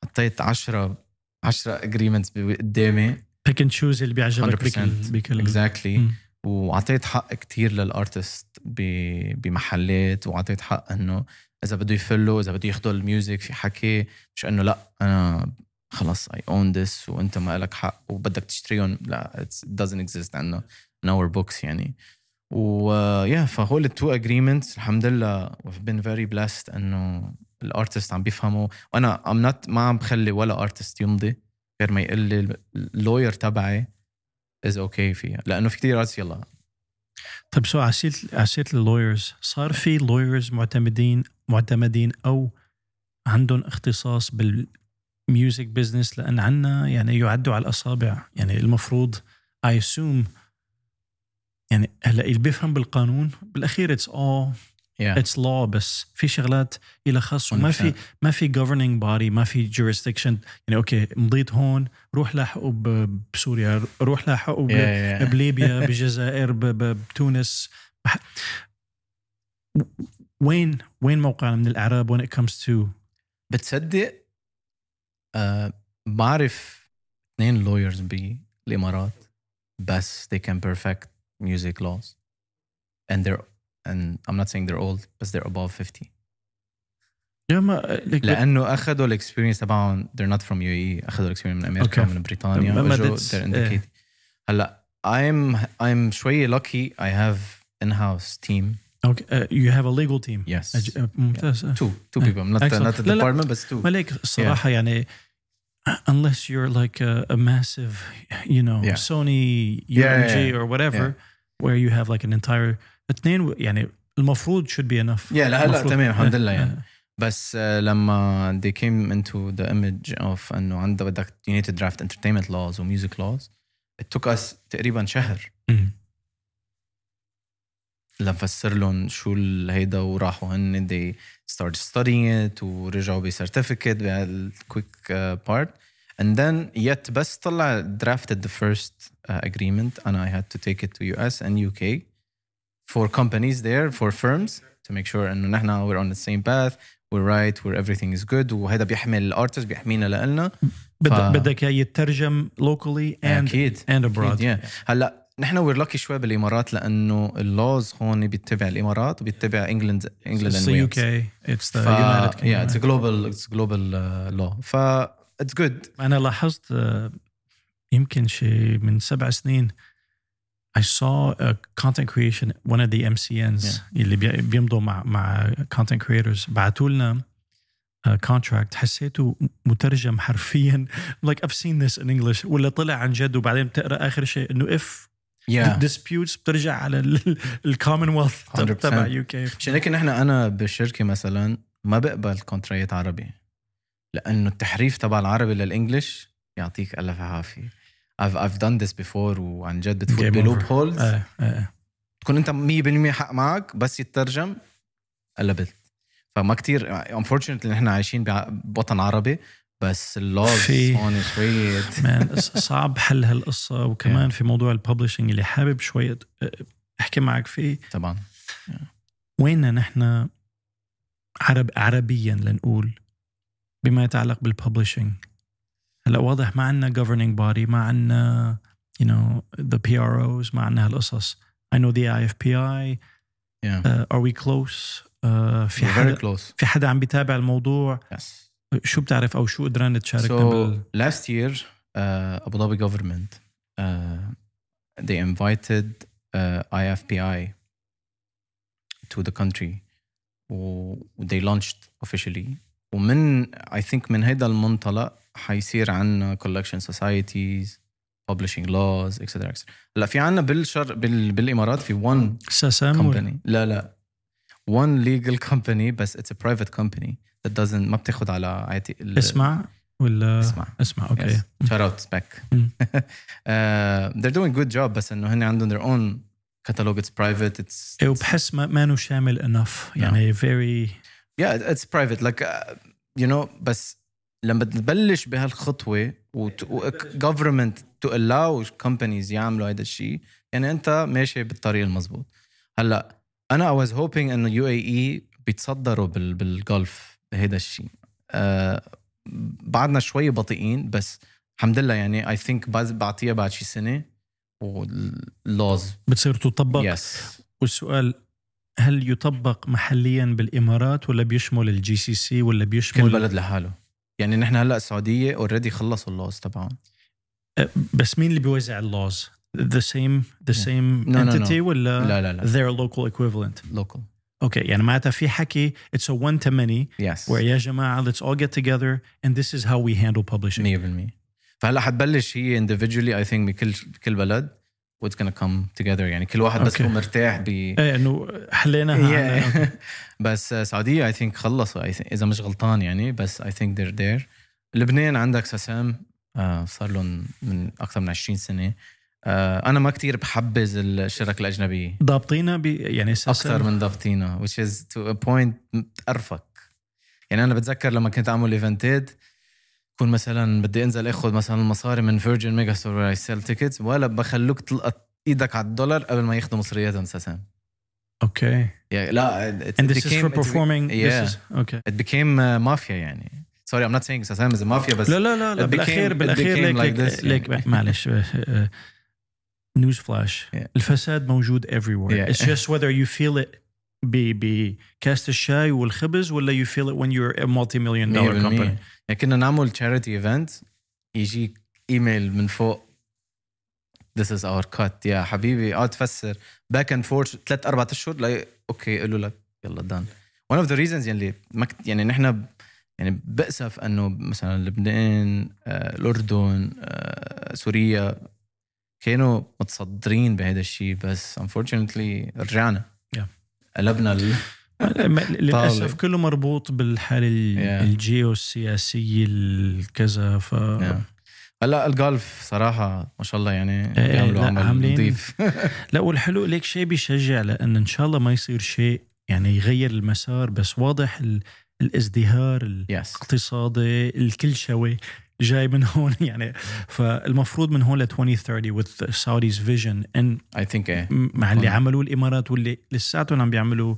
حطيت 10 10 agreements قدامي
pick and choose اللي بيعجبك
100%
بكل بكل مم.
واعطيت حق كتير لل artist بمحلات واعطيت حق إنه إذا بده يفلوا إذا بده ياخذوا ال music في حكي. مش إنه لأ أنا خلص I own this وأنت ما لك حق وبدك تشتريهم. لأ it doesn't exist عندنا. In our books يعني. و yeah فهول ال two agreements الحمد لله we've been very blessed إنه ال artists عم بيفهموا. وأنا I'm not ما عم بخلي ولا artist يمضي. غير ما يقول لي ال lawyer تبعي is okay okay فيها. لأنه في كثير يلا.
طيب so عسيرة عسيرة ال lawyers صار في lawyers معتمدين معتمدين أو عندهم اختصاص بال music business لأن عنا يعني يعدوا على الأصابع. يعني المفروض I assume يعني هلأ اللي بيفهم بالقانون بالأخير it's
yeah.
it's law بس في شغلات إلى خاص. وما في ما في governing body ما في jurisdiction. يعني okay مضيت هون روح لاحقوا ب- بسوريا روح لاحقوا ب-
Yeah, yeah.
بليبيا بالجزائر بتونس. وين وين موقعنا من الإعراب when it comes to
بتصدق آه بعرف اثنين lawyers بالامارات بس they can perfect music laws and they're and I'm not saying they're old but they're above 50
يا ما like,
لانه اخذوا الاكسبيرينس تبعهم they're not from UAE اخذوا الاكسبيرينس من امريكا
Okay.
ومن بريطانيا
ما- ما
وجوا
that's-
they're
إيه.
indicated هلا I'm I'm شوي lucky I have in-house team
okay, uh, you have a legal team
yes
أج- uh, ممتاز
two two
إيه.
people not
Excellent.
not the
لا، لا.
department بس two
ملك الصراحة يعني unless you're like a, a massive you know
Yeah.
Sony UMG
Yeah, yeah, yeah.
or whatever where you have like an entire اثنين يعني المفروض should be enough
Yeah, لا
المفروض.
تمام الحمد
إيه،
لله يعني
إيه.
بس آه، لما they came into the image of انه عندها بدك you need to draft entertainment laws و music laws it took us تقريبا شهر. لنفسر لهم شو هيدا وراحوا هن they started studying it ورجعوا ب certificate بهال quick part and then yet بس طلع drafted the first uh, agreement and I had to take it to US and UK for companies there for firms to make sure انه نحن we're on the same path we're right where everything is good وهذا بيحمي ال artist بيحمينا لنا
بدك
ف-
بدك إياه يترجم locally and
أكيد
and abroad
أكيد، yeah. هلا نحن we're lucky شوي بالامارات لأنه ال laws هون بيتبع الامارات وبيتبع انجلند انجلند
It's
اند
the UK it's the United Kingdom
yeah it's a global it's a global uh, law ف it's good
أنا لاحظت آه، يمكن شيء من سبع سنين I saw a content creation one of the MCNs
Yeah.
اللي بي- بيمضوا مع مع content creators بعثوا لنا uh, contract. حسيته مترجم حرفيا. Like I've seen this in English. ولا طلع عن جد وبعدين بتقرأ آخر شيء إنه if
yeah.
disputes بترجع على الكومنولث
100%.
تبع UK
عشان هيك نحن أنا بالشركة مثلا ما بقبل contract عربي. لأنه التحريف تبع العربي لل English يعطيك ألف عافية. I've I've done this before وعن جد بتفوت ب
loop.
holes
آه.
تكون انت 100% حق معك بس يترجم قلبت. فما كتير unfortunately نحن عايشين بوطن عربي بس ال laws
في-
هون شوية
مان صعب حل هالقصة. وكمان في موضوع ال publishing اللي حابب شوية آه، أحكي معك فيه.
طبعا.
وين نحن عرب عربيا لنقول بما يتعلق بالببلشنج هلا واضح ما عندنا governing body ما عندنا you know the PROs ما عندنا هالقصص I know the IFPI
yeah
uh, are we close uh, في
We're very
حدا
close
في حدا عم بيتابع الموضوع
yes
شو بتعرف أو شو قدران تشاركنا
so
بال
last year uh, Abu Dhabi government uh, they invited uh, IFPI to the country و they launched officially ومن I think من هيدا المنطلق حيصير عنا collection societies publishing laws etc etc هلا في عنا بالشر بال, بالامارات في one company لا لا one legal company بس it's a private company that doesn't ما بتاخد على عاتق ال-
اسمع ولا
اسمع
اسمع
okay back
مم.
uh, they're doing good job بس انه هن عندهم their own catalog it's private it's,
إيه،
it's
وبحس ما ما إنه شامل enough يعني very
yeah it's private like uh, you know بس لما تبلش بهالخطوة وت- و government to allow companies يعملوا هذا الشيء يعني أنت ماشي بالطريق المزبوط. هلأ أنا I was hoping إنه UAE بيتصدروا بال بال Gulf بهذا الشيء uh, بعدنا شوي بطيئين بس الحمد لله يعني I think بعطيها بعد شي سنة وال laws
بتصير تطبق.
Yes
والسؤال هل يطبق محليا بالإمارات ولا بيشمل ال GC C ولا
كل
بيشمل
بلد لحاله. يعني نحن هلا السعوديه already خلصوا ال laws تبعهم
أه، بس مين اللي بيوزع ال laws the same the same
No, no, no.
entity ولا
لا لا لا
their local equivalent
local
okay يعني معناتها في حكي it's a one to many
yes
where يا جماعة let's all get together and this is how we handle publishing
100% فهلا حتبلش هي individually I think بكل بكل بلد what's gonna come together. يعني كل واحد بس. يكون مرتاح ب
إيه إنه حليناها
Yeah. بس سعودية I think خلصوا. إذا مش غلطان يعني بس I think they're there. لبنان عندك SACEM آه صار لهم من أكثر من 20 سنة. آه أنا ما كتير بحبذ الشركة الأجنبية
ضابطينا ب يعني
أكثر من ضبطينا which is to a point بتقرفك يعني أنا بتذكر لما كنت أعمل إيفنتات كون مثلا بدي أنزل آخذ مثلا المصاري من Virgin Megastore I sell tickets ولا بخلوك تلقط إيدك على الدولار قبل ما ياخذوا مصرياتهم SACEM
okay
يعني لا it,
and
it
this is
became-
for performing
yeah.
this is okay
it became uh, mafia يعني sorry I'm not saying SACEM is a mafia بس
لا لا لا, لا
it became-
بالاخير
it بالأخير
ليك
like
ليك,
this
ليك
يعني.
معلش news flash
Yeah.
الفساد موجود everywhere
Yeah.
it's just whether you feel it بكاسة الشاي والخبز ولا you feel it when you're a multi-million dollar
100%.
company?
يعني كنا نعمل charity event يجيك ايميل من فوق. This is our cut. يا حبيبي آه تفسر. back and forth ثلاث أربع أشهر لا okay قالوا لك يلا done one of the reasons يلي ما كت- يعني نحن يعني بأسف إنه مثلا لبنان آه، الأردن آه، سوريا كانوا متصدرين بهذا الشيء بس unfortunately رجعنا.
Yeah.
قلبنا ال...
للأسف كله مربوط بالحاله ال-
Yeah.
الجيوسياسيه الكذا ف
Yeah. هلأ الجولف صراحة ما شاء الله يعني
إيه،
بيعملوا
لا،
عمل
عاملين-
نظيف.
لا والحلو ليك شيء بيشجع لأن إن شاء الله ما يصير شيء يعني يغير المسار بس واضح ال... الازدهار
يس
الاقتصادي الكل شوي. جاي من هون يعني فالمفروض من هون ل 2030 with Saudi's vision ان
اي ثينك إيه
مع اللي. عملوه الإمارات واللي لساتهم عم بيعملوا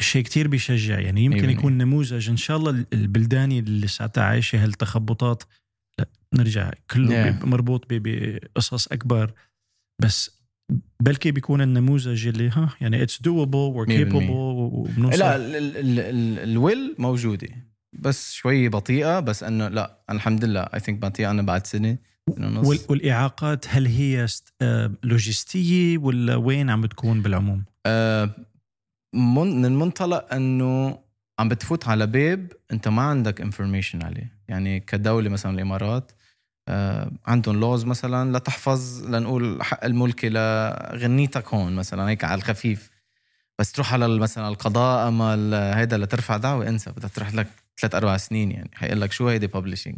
شيء كتير بيشجع يعني يمكن
100%.
يكون نموذج إن شاء الله البلدان اللي لساتها عايشة هالتخبطات نرجع كله
Yeah.
مربوط بقصص أكبر بس بلكي بيكون النموذج اللي ها يعني it's doable we're
100%.
capable
لا ال- ال- ال- ال- ال will موجودة بس شوي بطيئة بس إنه لا الحمد لله I think بطيئة أنا بعد ونص.
وال- والإعاقات هل هي آه، لوجستية ولا وين عم بتكون بالعموم؟
آه، من من منطلق إنه عم بتفوت على باب أنت ما عندك information عليه. يعني كدولة مثلا الإمارات آه، عندهم laws مثلا لتحفظ لنقول حق الملكي لغنيتك هون مثلا هيك على الخفيف. بس تروح على مثلا القضاء أما هيدا لترفع دعوة انسى بدها تروح لك ثلاث أربع سنين يعني. حيقول لك شو هيدي publishing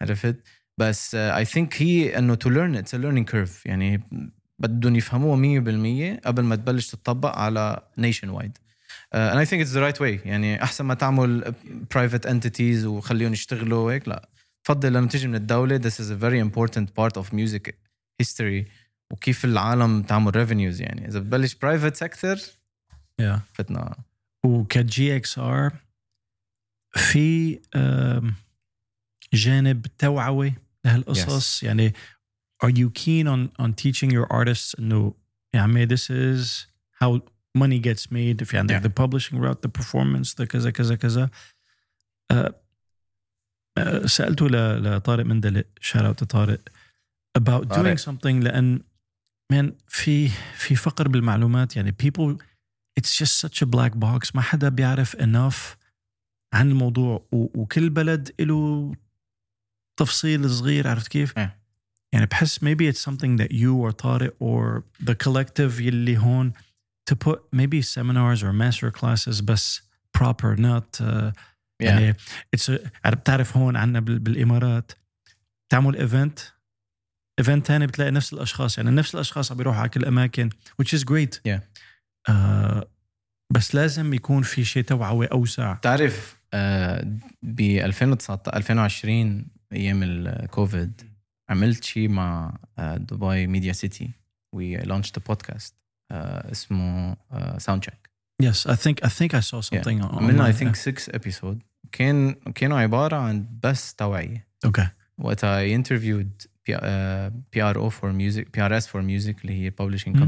عرفت؟ بس I think هي إنه to learn it's learning curve يعني بدهم يفهموها 100% قبل ما تبلش تطبق على nation wide and I think it's the right way. يعني أحسن ما تعمل private entities وخليهم يشتغلوا هيك لا. بفضل لما تيجي من الدولة this is a very important part of music history وكيف العالم تعمل revenues يعني. إذا بتبلش private sector
yeah.
فتنا
وك GXR في جانب توعوي لهالقصص يعني are you keen on on teaching your artists انه يا عمي this is how money gets made في عندك
Yeah.
the publishing route the performance the كذا كذا كذا آه، آه، سألته ل- لطارق مندلق shout out طارق about
طارق.
doing something لأن man في في فقر بالمعلومات يعني people it's just such a black box ما حدا بيعرف enough عن الموضوع وكل بلد له تفصيل صغير عرفت كيف؟
إيه.
يعني بحس maybe it's something that you or طارق or the collective يلي هون to put maybe seminars or master classes بس proper not uh, يعني it's a, بتعرف هون عنا بال- بالإمارات تعمل event event ثاني بتلاقي نفس الأشخاص يعني نفس الأشخاص عم بيروحوا على كل الاماكن which is great
Yeah.
آه بس لازم يكون في شيء توعوي أوسع
بتعرف آه، ب 2019 2020 أيام الكوفيد عملت شيء مع Dubai Media City we launched podcast اسمه Sound
Check I think I think I saw something on
عملنا
I.
think 6 episode كان كانوا عبارة عن بس توعية.
okay
وقتها I interviewed بي ار أو فور ميوزك بي ار اس فور ميوزك اللي هي publishing
Mhm.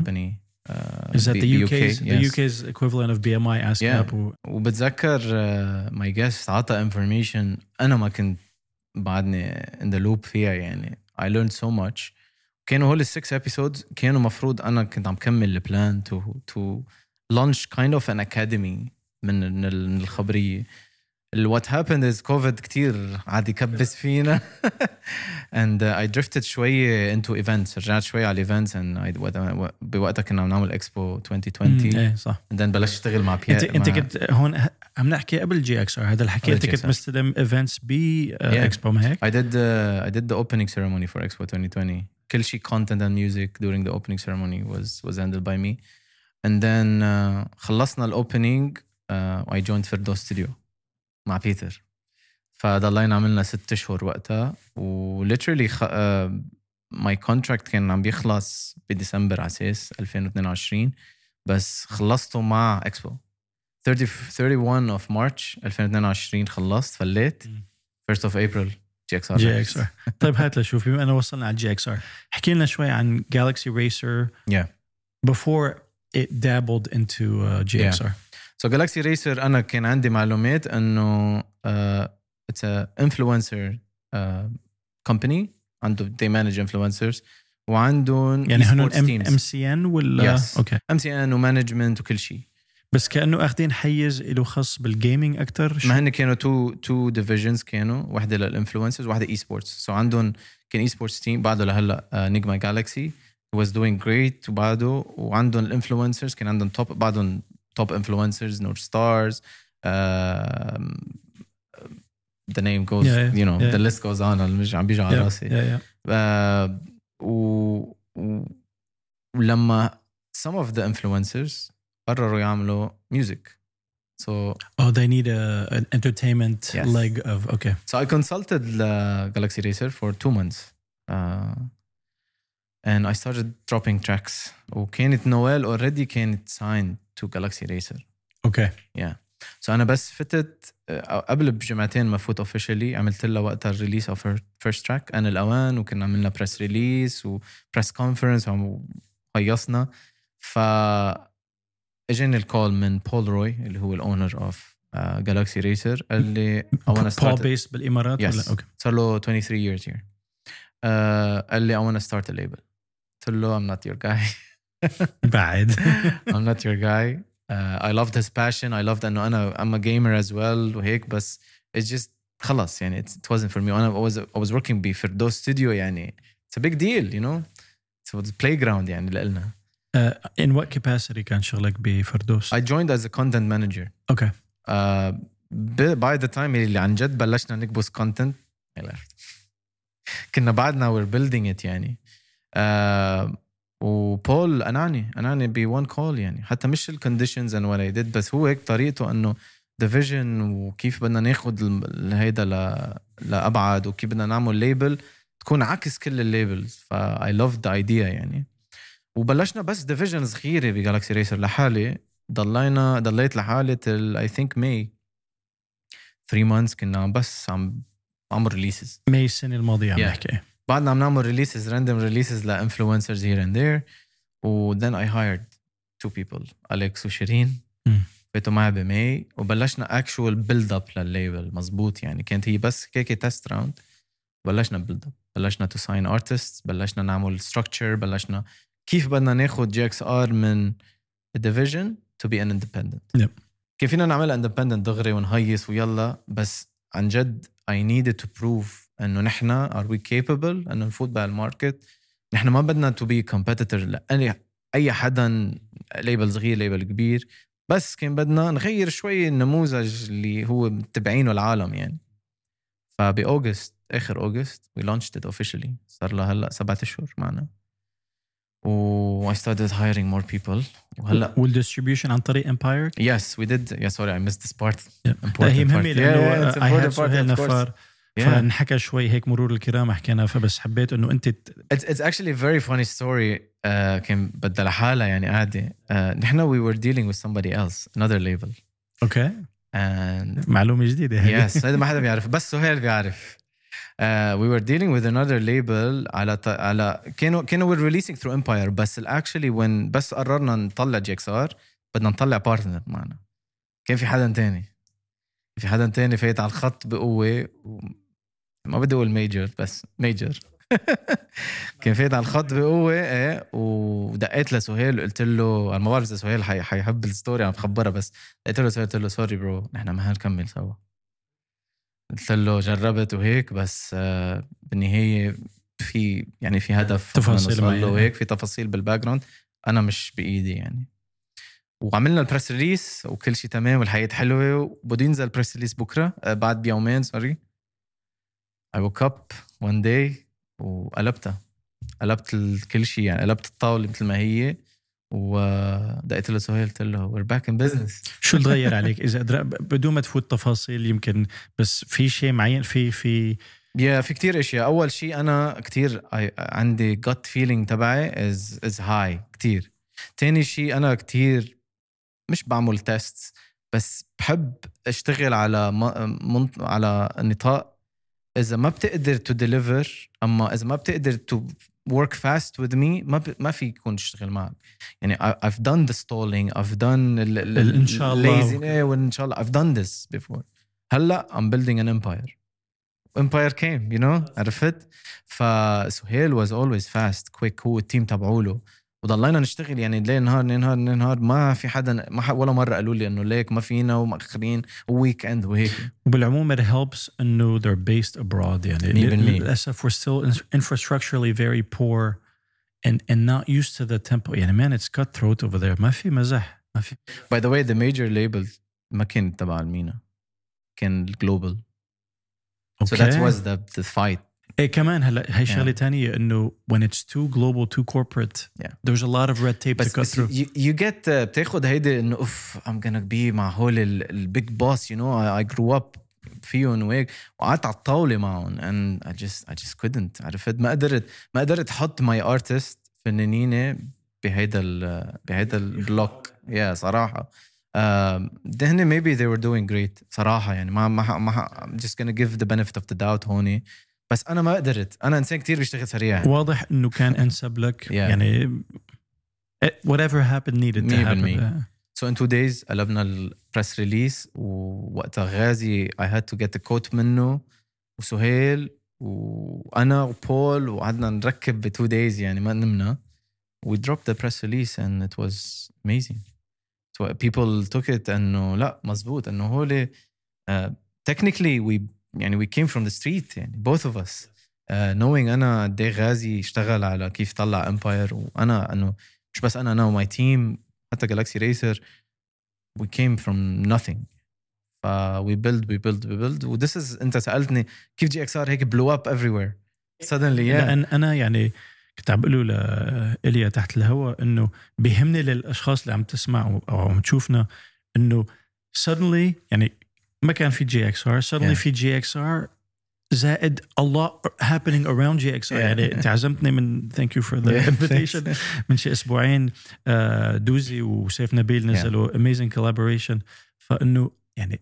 company
is that the UK's the UK's equivalent of BMI ASCAP
Yeah.
و-
وبتذكر my guest عطى information أنا ما كنت بعدني in the loop فيها يعني. I learned so much. كانوا هول ال six episodes كانوا مفروض أنا كنت عم كمل ال plan to to launch kind of an academy من من الخبرية. What happened is كوفيد كتير عاد يكبس فينا uh, I drifted شوي into events رجعت شوي على ال events وقتها- بوقتها كنا عم نعمل اكسبو 2020
مم، إيه صح
then بلشت أشتغل مع بيير
انت أنت كنت هون عم نحكي قبل GXR هذا الحكي أنت كنت. مستلم events ب. اكسبو ما هيك؟
Did the I did the opening ceremony for Expo 2020. كل شيء content and music during the opening ceremony was was handled by me. And then uh, خلصنا ال opening uh, I joined ستوديو مع بيتر. فضلينا عملنا ست أشهر وقتها و literally خ... uh, my contract كان عم بيخلص بديسمبر على أساس 2022 بس خلصته مع اكسبو 30 31 of March 2022 خلصت فليت
مم.
1st of April جي إكس ار
جي إكس ار طيب هات لشوف بما إنه وصلنا على ال GXR احكي لنا شوي عن Galaxy Racer
Yeah.
before it dabbled into uh, GXR.
so Galaxy Racer أنا كان عندي معلومات إنه it's influencer company عنده they manage influencers. وعندهم
يعني هن. MCN ولا
Yes. okay. MCN و management وكل شيء.
بس كأنه أخذين حيز له خاص بال gaming أكثر
ما هن كانوا two two divisions كانوا. واحدة لل influencers واحدة esports so عندهم كان esports team بعده لهلأ Nigma Galaxy was doing great. وبعده وعندهم ال influencers كان عندهم top بعدهم توب انفلونسرز نور ستارز the name goes
Yeah, yeah,
you know
yeah.
the list goes on مش عم بيجي على راسي
يا يا
آه، و... و... ولما some of the influencers قرروا يعملوا music so
Oh, they need a, an entertainment
Yes.
leg of okay.
so I consulted uh, Galaxy Racer for two months uh, and I started dropping tracks. وكانت نوال already كانت signed to Galaxy Racer.
Okay.
so أنا بس فتت آه، قبل بجمعتين ما فوت officially عملت لها وقتها ال release of first track أنا الأوان وكنا عملنا press release و press conference وهيصنا ف إجاني ال call من بول روي اللي هو ال owner of جالكسي ريسر قال لي I wanna start
based بالإمارات
Yes.
ولا أوكي.
صار له 23 years here. آه، قال لي I wanna start a label. قلت له I'm not your guy
بعد.
I'm not your guy. Uh, I loved his passion. I loved انه انا I'm a gamer as well وهيك بس it's just خلص يعني it's, it wasn't for me. وانا I was I was working بفردوس ستوديو يعني it's a big deal you know. It was a playground يعني لنا.
Uh, in what capacity كان شغلك بفردوس؟
I joined as a content manager.
Okay.
Uh, ب- by the time اللي عن جد بلشنا نكبس content I left. كنا بعدنا we're building it يعني. Uh, وبول اناني اناني بون call يعني. حتى مش ال conditions and what did بس هو هيك طريقته إنه division وكيف بدنا ناخذ هيدا ل- لأبعد وكيف بدنا نعمل label تكون عكس كل ال labels ف I love the idea يعني. وبلشنا بس division صغيره بجالكسي ريسر لحالي. ضلينا ضليت لحالي till I think May 3 months كنا بس عم عمل releases
May السنة الماضية عم
Yeah.
نحكي.
بعدنا عم نعمل releases random releases ل influencers here and there و then I hired two people أليكس وشيرين. فاتوا معي ب May وبلشنا actual build up لل label مزبوط يعني. كانت هي بس هيك test round بلشنا build up بلشنا to sign artist بلشنا نعمل structure بلشنا كيف بدنا ناخذ جي إكس ار من ال division to be an
independent.
كيف فينا نعملها independent دغري ونهيص ويلا. بس عن جد I needed to prove إنه نحن are we capable إنه نفوت بهال market نحن ما بدنا be competitor لأي أي حدا label صغير label كبير بس كان بدنا نغير شوي النموذج اللي هو متبعينه العالم يعني. فب August آخر August we launched it officially. صار لها هلأ سبعة أشهر معنا. و I started hiring more people. وهلأ
وال distribution عن طريق امباير
yes we did. Yeah sorry I missed this part.
Yeah.
important
هي
part.
مهمه
Yeah, it's important part,
سهيل
of course. Yeah.
فنحكى شوي هيك مرور الكرام حكينا فبس حبيت إنه أنت ت-
It's, it's actually a very funny story uh, كان بدها لحالها يعني قاعدة uh, نحن we were dealing with somebody else another label.
أوكي.
And
معلومة جديدة هذه.
yes هذا ما حدا بيعرف بس سهيل بيعرف. uh, we were dealing with another label على ط... على كانوا كانوا we're releasing through Empire بس actually when بس قررنا نطلع جي إكس ار بدنا نطلع partner معنا. كان في حدا تاني. في حدا تاني فايت على الخط بقوة و... ما بدي أقول major بس major كان فايت على الخط بقوة إيه ودقيت لسهيل قلت له أنا ما بعرف إذا سهيل حي... حيحب ال story عم بخبرها بس قلت له سهيل قلت له sorry bro نحن ما هنكمل سوا. قلت له جربت وهيك بس آه، بالنهاية في يعني في هدف
تفاصيل
له. وهيك في تفاصيل بال background أنا مش بإيدي يعني. وعملنا ال press release وكل شيء تمام والحياة حلوة وبده ينزل ال press release بكرة آه، بعد بيومين sorry I woke up one day وقلبتها. قلبت كل شيء يعني قلبت الطاولة مثل ما هي ودقيت له سهيل قلت له we're back in business.
شو اللي تغير عليك؟ إذا بدون ما تفوت تفاصيل يمكن بس في شيء معين في في
يا في كتير أشياء. أول شيء أنا كتير عندي gut feeling تبعي is is high كتير. تاني شيء أنا كتير مش بعمل test بس بحب أشتغل على. على نطاق إذا ما بتقدر to deliver أما إذا ما بتقدر to work fast with me ما ما في يكون اشتغل معك. يعني I've done the stalling I've done
the إن شاء الله.
إن شاء الله. I've done this before. هلأ I'm building an empire. Empire came you know عرفت؟ فسهيل was always fast quick هو ال team تبعوله. وضلينا نشتغل يعني ليل نهار ليل نهار ليل نهار. ما في حدا ما ح- ولا مرة قالوا لي إنه ليك ما فينا ومأخرين و weekend وهيك.
وبالعموم it helps إنه they're based abroad يعني. للأسف we're still infrastructurally very poor and and not used to the tempo. يعني man it's cutthroat over there. ما في مزح ما في.
by the way the major label ما كان تبع المينا كان ال global So that was the the fight.
ايه كمان هلا هي شغله
Yeah.
ثانيه انه when it's too global too corporate
Yeah.
there's a lot of red tape
بس,
to cut
بس
through
you, you get uh, بتاخد هيدي انه اوف I'm gonna be مع هول البيج بوس you know I, I grew up فيهم وهيك وقعدت على الطاوله معهم and I just I just couldn't عرفت ما قدرت ما قدرت احط ماي ارتست فنانينه بهيدا ال بهيدا البلوك يا صراحه um, دهن maybe they were doing great صراحه يعني ما ما ما I'm just gonna give the benefit of the doubt هون بس أنا ما قدرت. أنا إنسان كتير بيشتغل سريع.
واضح إنه كان أنسب لك. يعني whatever happened needed to happen.
So in two days قلبنا ال press release ووقتها غازي I had to get a quote منه وسهيل وأنا وبول وقعدنا نركب ب two days يعني ما نمنا. We dropped the press release and it was amazing. So people took it إنه لا مزبوط إنه هول uh, technically we يعني we came from the street يعني of us. Uh, knowing أنا قد إيه غازي اشتغل على كيف طلع امباير وأنا إنه مش بس أنا أنا و my team حتى جالاكسي ريسر we came from nothing. ف we build we build we build. و this is أنت سألتني كيف GXR هيك blew up everywhere. Suddenly yeah.
لأن أنا يعني كنت عم بقول لإليا تحت الهواء إنه بيهمني للأشخاص اللي عم تسمع أو عم تشوفنا إنه suddenly يعني ما كان في GXR suddenly
Yeah.
في GXR زائد a lot happening around
GXR.
يعني انت عزمتني من for the
Yeah,
invitation
thanks.
من شي أسبوعين آه، دوزي وسيف نبيل نزلوا amazing collaboration فإنه يعني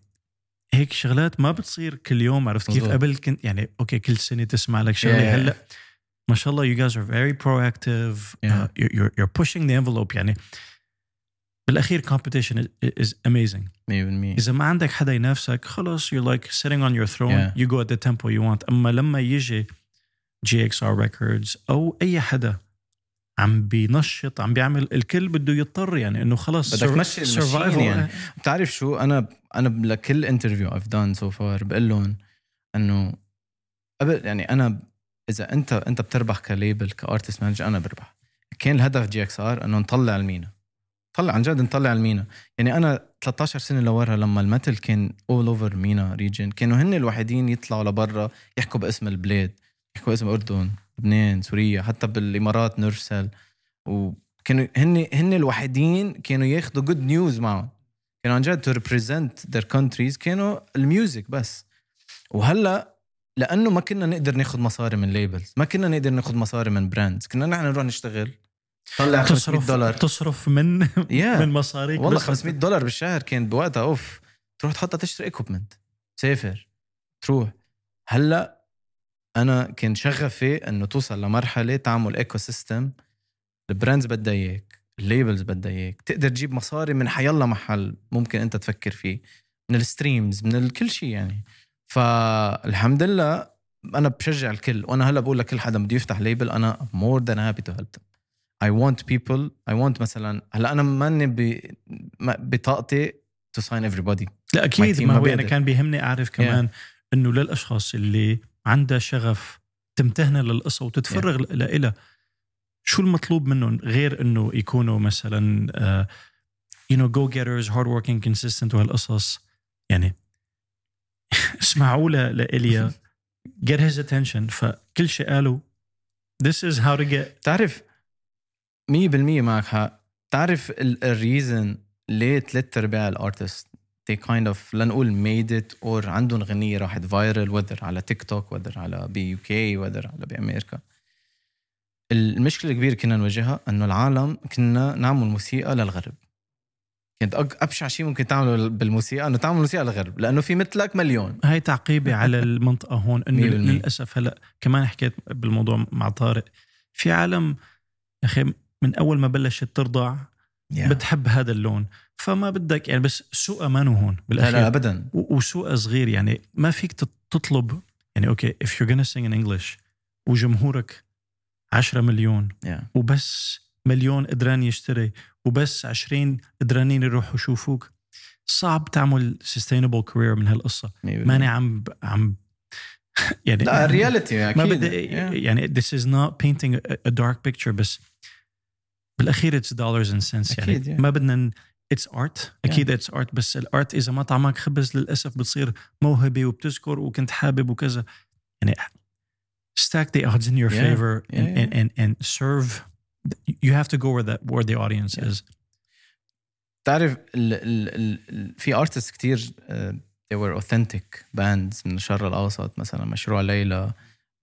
هيك شغلات ما بتصير كل يوم عرفت كيف. قبل كنت يعني أوكي كل سنة تسمع لك شغلة
Yeah.
هلأ ما شاء الله you guys are very proactive
Yeah.
uh, you're, you're pushing the envelope يعني بالأخير competition is, is amazing.
100%
إذا ما عندك حدا ينافسك خلص you're like sitting on your throne.
Yeah.
you go at the tempo you want. أما لما يجي GXR Records أو أي حدا عم بينشط عم بيعمل الكل بده يضطر يعني إنه خلص
بدك تمشي
survival.
يعني. بتعرف شو؟ أنا أنا لكل interview I've done so far بقول لهم إنه قبل يعني أنا إذا أنت أنت بتربح ك label ك artist manager أنا بربح. كان الهدف GXR إنه نطلع ال MENA. طلع عن جد نطلع ال MENA. يعني أنا 13 سنة لورا لما ال metal كان all over MENA region كانوا هن الوحيدين يطلعوا لبرا يحكوا باسم البلاد يحكوا باسم الاردن لبنان سوريا حتى بالإمارات نرسل. وكانوا هن هن الوحيدين كانوا ياخذوا good news معهم. كانوا عن جد to represent their countries كانوا ال music بس. وهلأ لأنه ما كنا نقدر ناخذ مصاري من labels ما كنا نقدر ناخذ مصاري من brands كنا نحن نروح نشتغل طلع 500
تصرف
دولار.
تصرف من
Yeah.
من مصاريك
والله
بس.
500 دولار بالشهر كان بوقتها أوف. تروح تحطها تشتري equipment تسافر. تروح. هلأ أنا كان شغفي إنه توصل لمرحلة تعمل ecosystem ال brands بدها إياك ال labels بدها إياك. تقدر تجيب مصاري من حيالله محل ممكن أنت تفكر فيه. من ال streams من كل شيء يعني. فالحمد لله أنا بشجع الكل. وأنا هلأ بقول لكل حدا بده يفتح label أنا more than happy to help I want people I want مثلا هلا أنا ماني بطاقتي to sign everybody.
لا
أكيد
ما هو
أنا.
كان بيهمني أعرف كمان إنه للأشخاص اللي عندها شغف تمتهن للقصة وتتفرغ yeah. لها شو المطلوب منهم غير إنه يكونوا مثلا you know go getters hard working consistent وهالقصص؟ يعني اسمعوا لإليا. Get his attention. فكل شيء قالوا this is how to get
بتعرف 100% معك حق. بتعرف ال reason ليه ثلاث أرباع ال artists they kind of لنقول made it or عندهم غنية راحت viral whether على تيك توك whether على بال UK whether على بأمريكا. المشكلة الكبيرة كنا نواجهها إنه العالم كنا نعمل موسيقى للغرب. كانت أبشع شيء ممكن تعمله بالموسيقى إنه تعمل موسيقى للغرب لأنه في مثلك مليون.
هاي تعقيبي على المنطقة هون
إنه.
للأسف هلأ كمان حكيت بالموضوع مع طارق. في عالم يا أخي من أول ما بلشت ترضع
Yeah.
بتحب هذا اللون فما بدك يعني بس سوقها ما هون
لا
بالأخير
لا ابدا
و- وسوقها صغير يعني ما فيك تط- تطلب يعني أوكي if you're gonna sing in English وجمهورك 10 مليون
Yeah.
وبس مليون قدران يشتري وبس 20 قدرانين يروحوا يشوفوك صعب تعمل sustainable career من هالقصة ماني عم عم يعني
لا ال reality أكيد
ما بدي
Yeah.
يعني this is not painting a, a dark picture بس بالأخير it's dollars and cents يعني. ما بدنا it's art أكيد it's art بس ال art إذا ما طعمك خبز للأسف بتصير موهبة وبتذكر وكنت حابب وكذا. يعني stack the odds in your
yeah.
favor and,
yeah,
and and and serve you have to go where that where the audience
yeah.
is.
بتعرف في artists كثير آه، they were authentic bands من الشرق الأوسط مثلا مشروع ليلى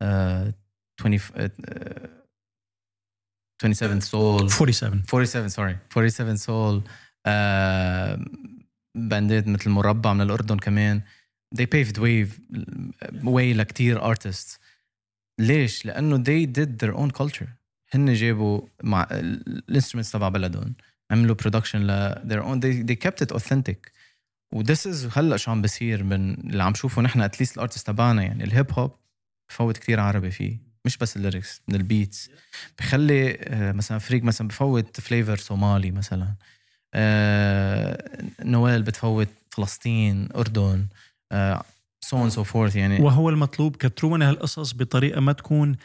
uh, 20 uh, 27 soul
47
47 sorry 47 Soul bands مثل مربع من الأردن كمان. They paved way way لكتير artists. ليش؟ لأنه they did their own culture. هن جابوا مع ال instruments تبع بلدهم. عملوا production ل their own. They, they kept it authentic. و this is هلأ شو عم بصير من اللي عم شوفه نحن at least ال artists تبعنا يعني. ال hip hop بفوت كتير عربي فيه. مش بس ال lyrics من ال beats بخلي آه، مثلا فريق مثلا بفوت flavor صومالي مثلا. آه، نوال بتفوت فلسطين أردن so and so forth يعني
وهو المطلوب كتروا من هالقصص بطريقة ما تكون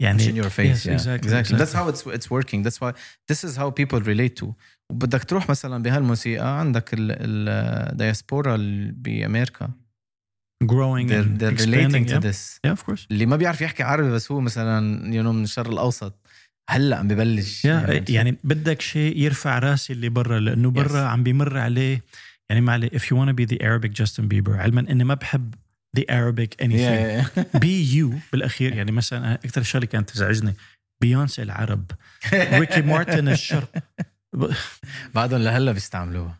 يعني
in your face
Yes,
yeah.
exactly,
exactly. that's how it's it's working. That's why this is how people relate to. وبدك تروح مثلا بهالموسيقى عندك الدياسبورا بأمريكا.
Growing
they're, they're relating
yeah.
to this
yeah of course
اللي ما بيعرف يحكي عربي بس هو مثلا you know من الشرق الأوسط هلأ عم ببلش
yeah. يعني بدك شيء يرفع راسي اللي برا لأنه برا
Yes.
عم بيمر عليه يعني ما عليه if you want to be the Arabic Justin Bieber علما إني ما بحب the Arabic anything
yeah, yeah.
be you بالأخير يعني مثلا أكثر شغلة كانت تزعجني بيونسي العرب ريكي مارتن الشرق
بعدهم لهلأ بيستعملوها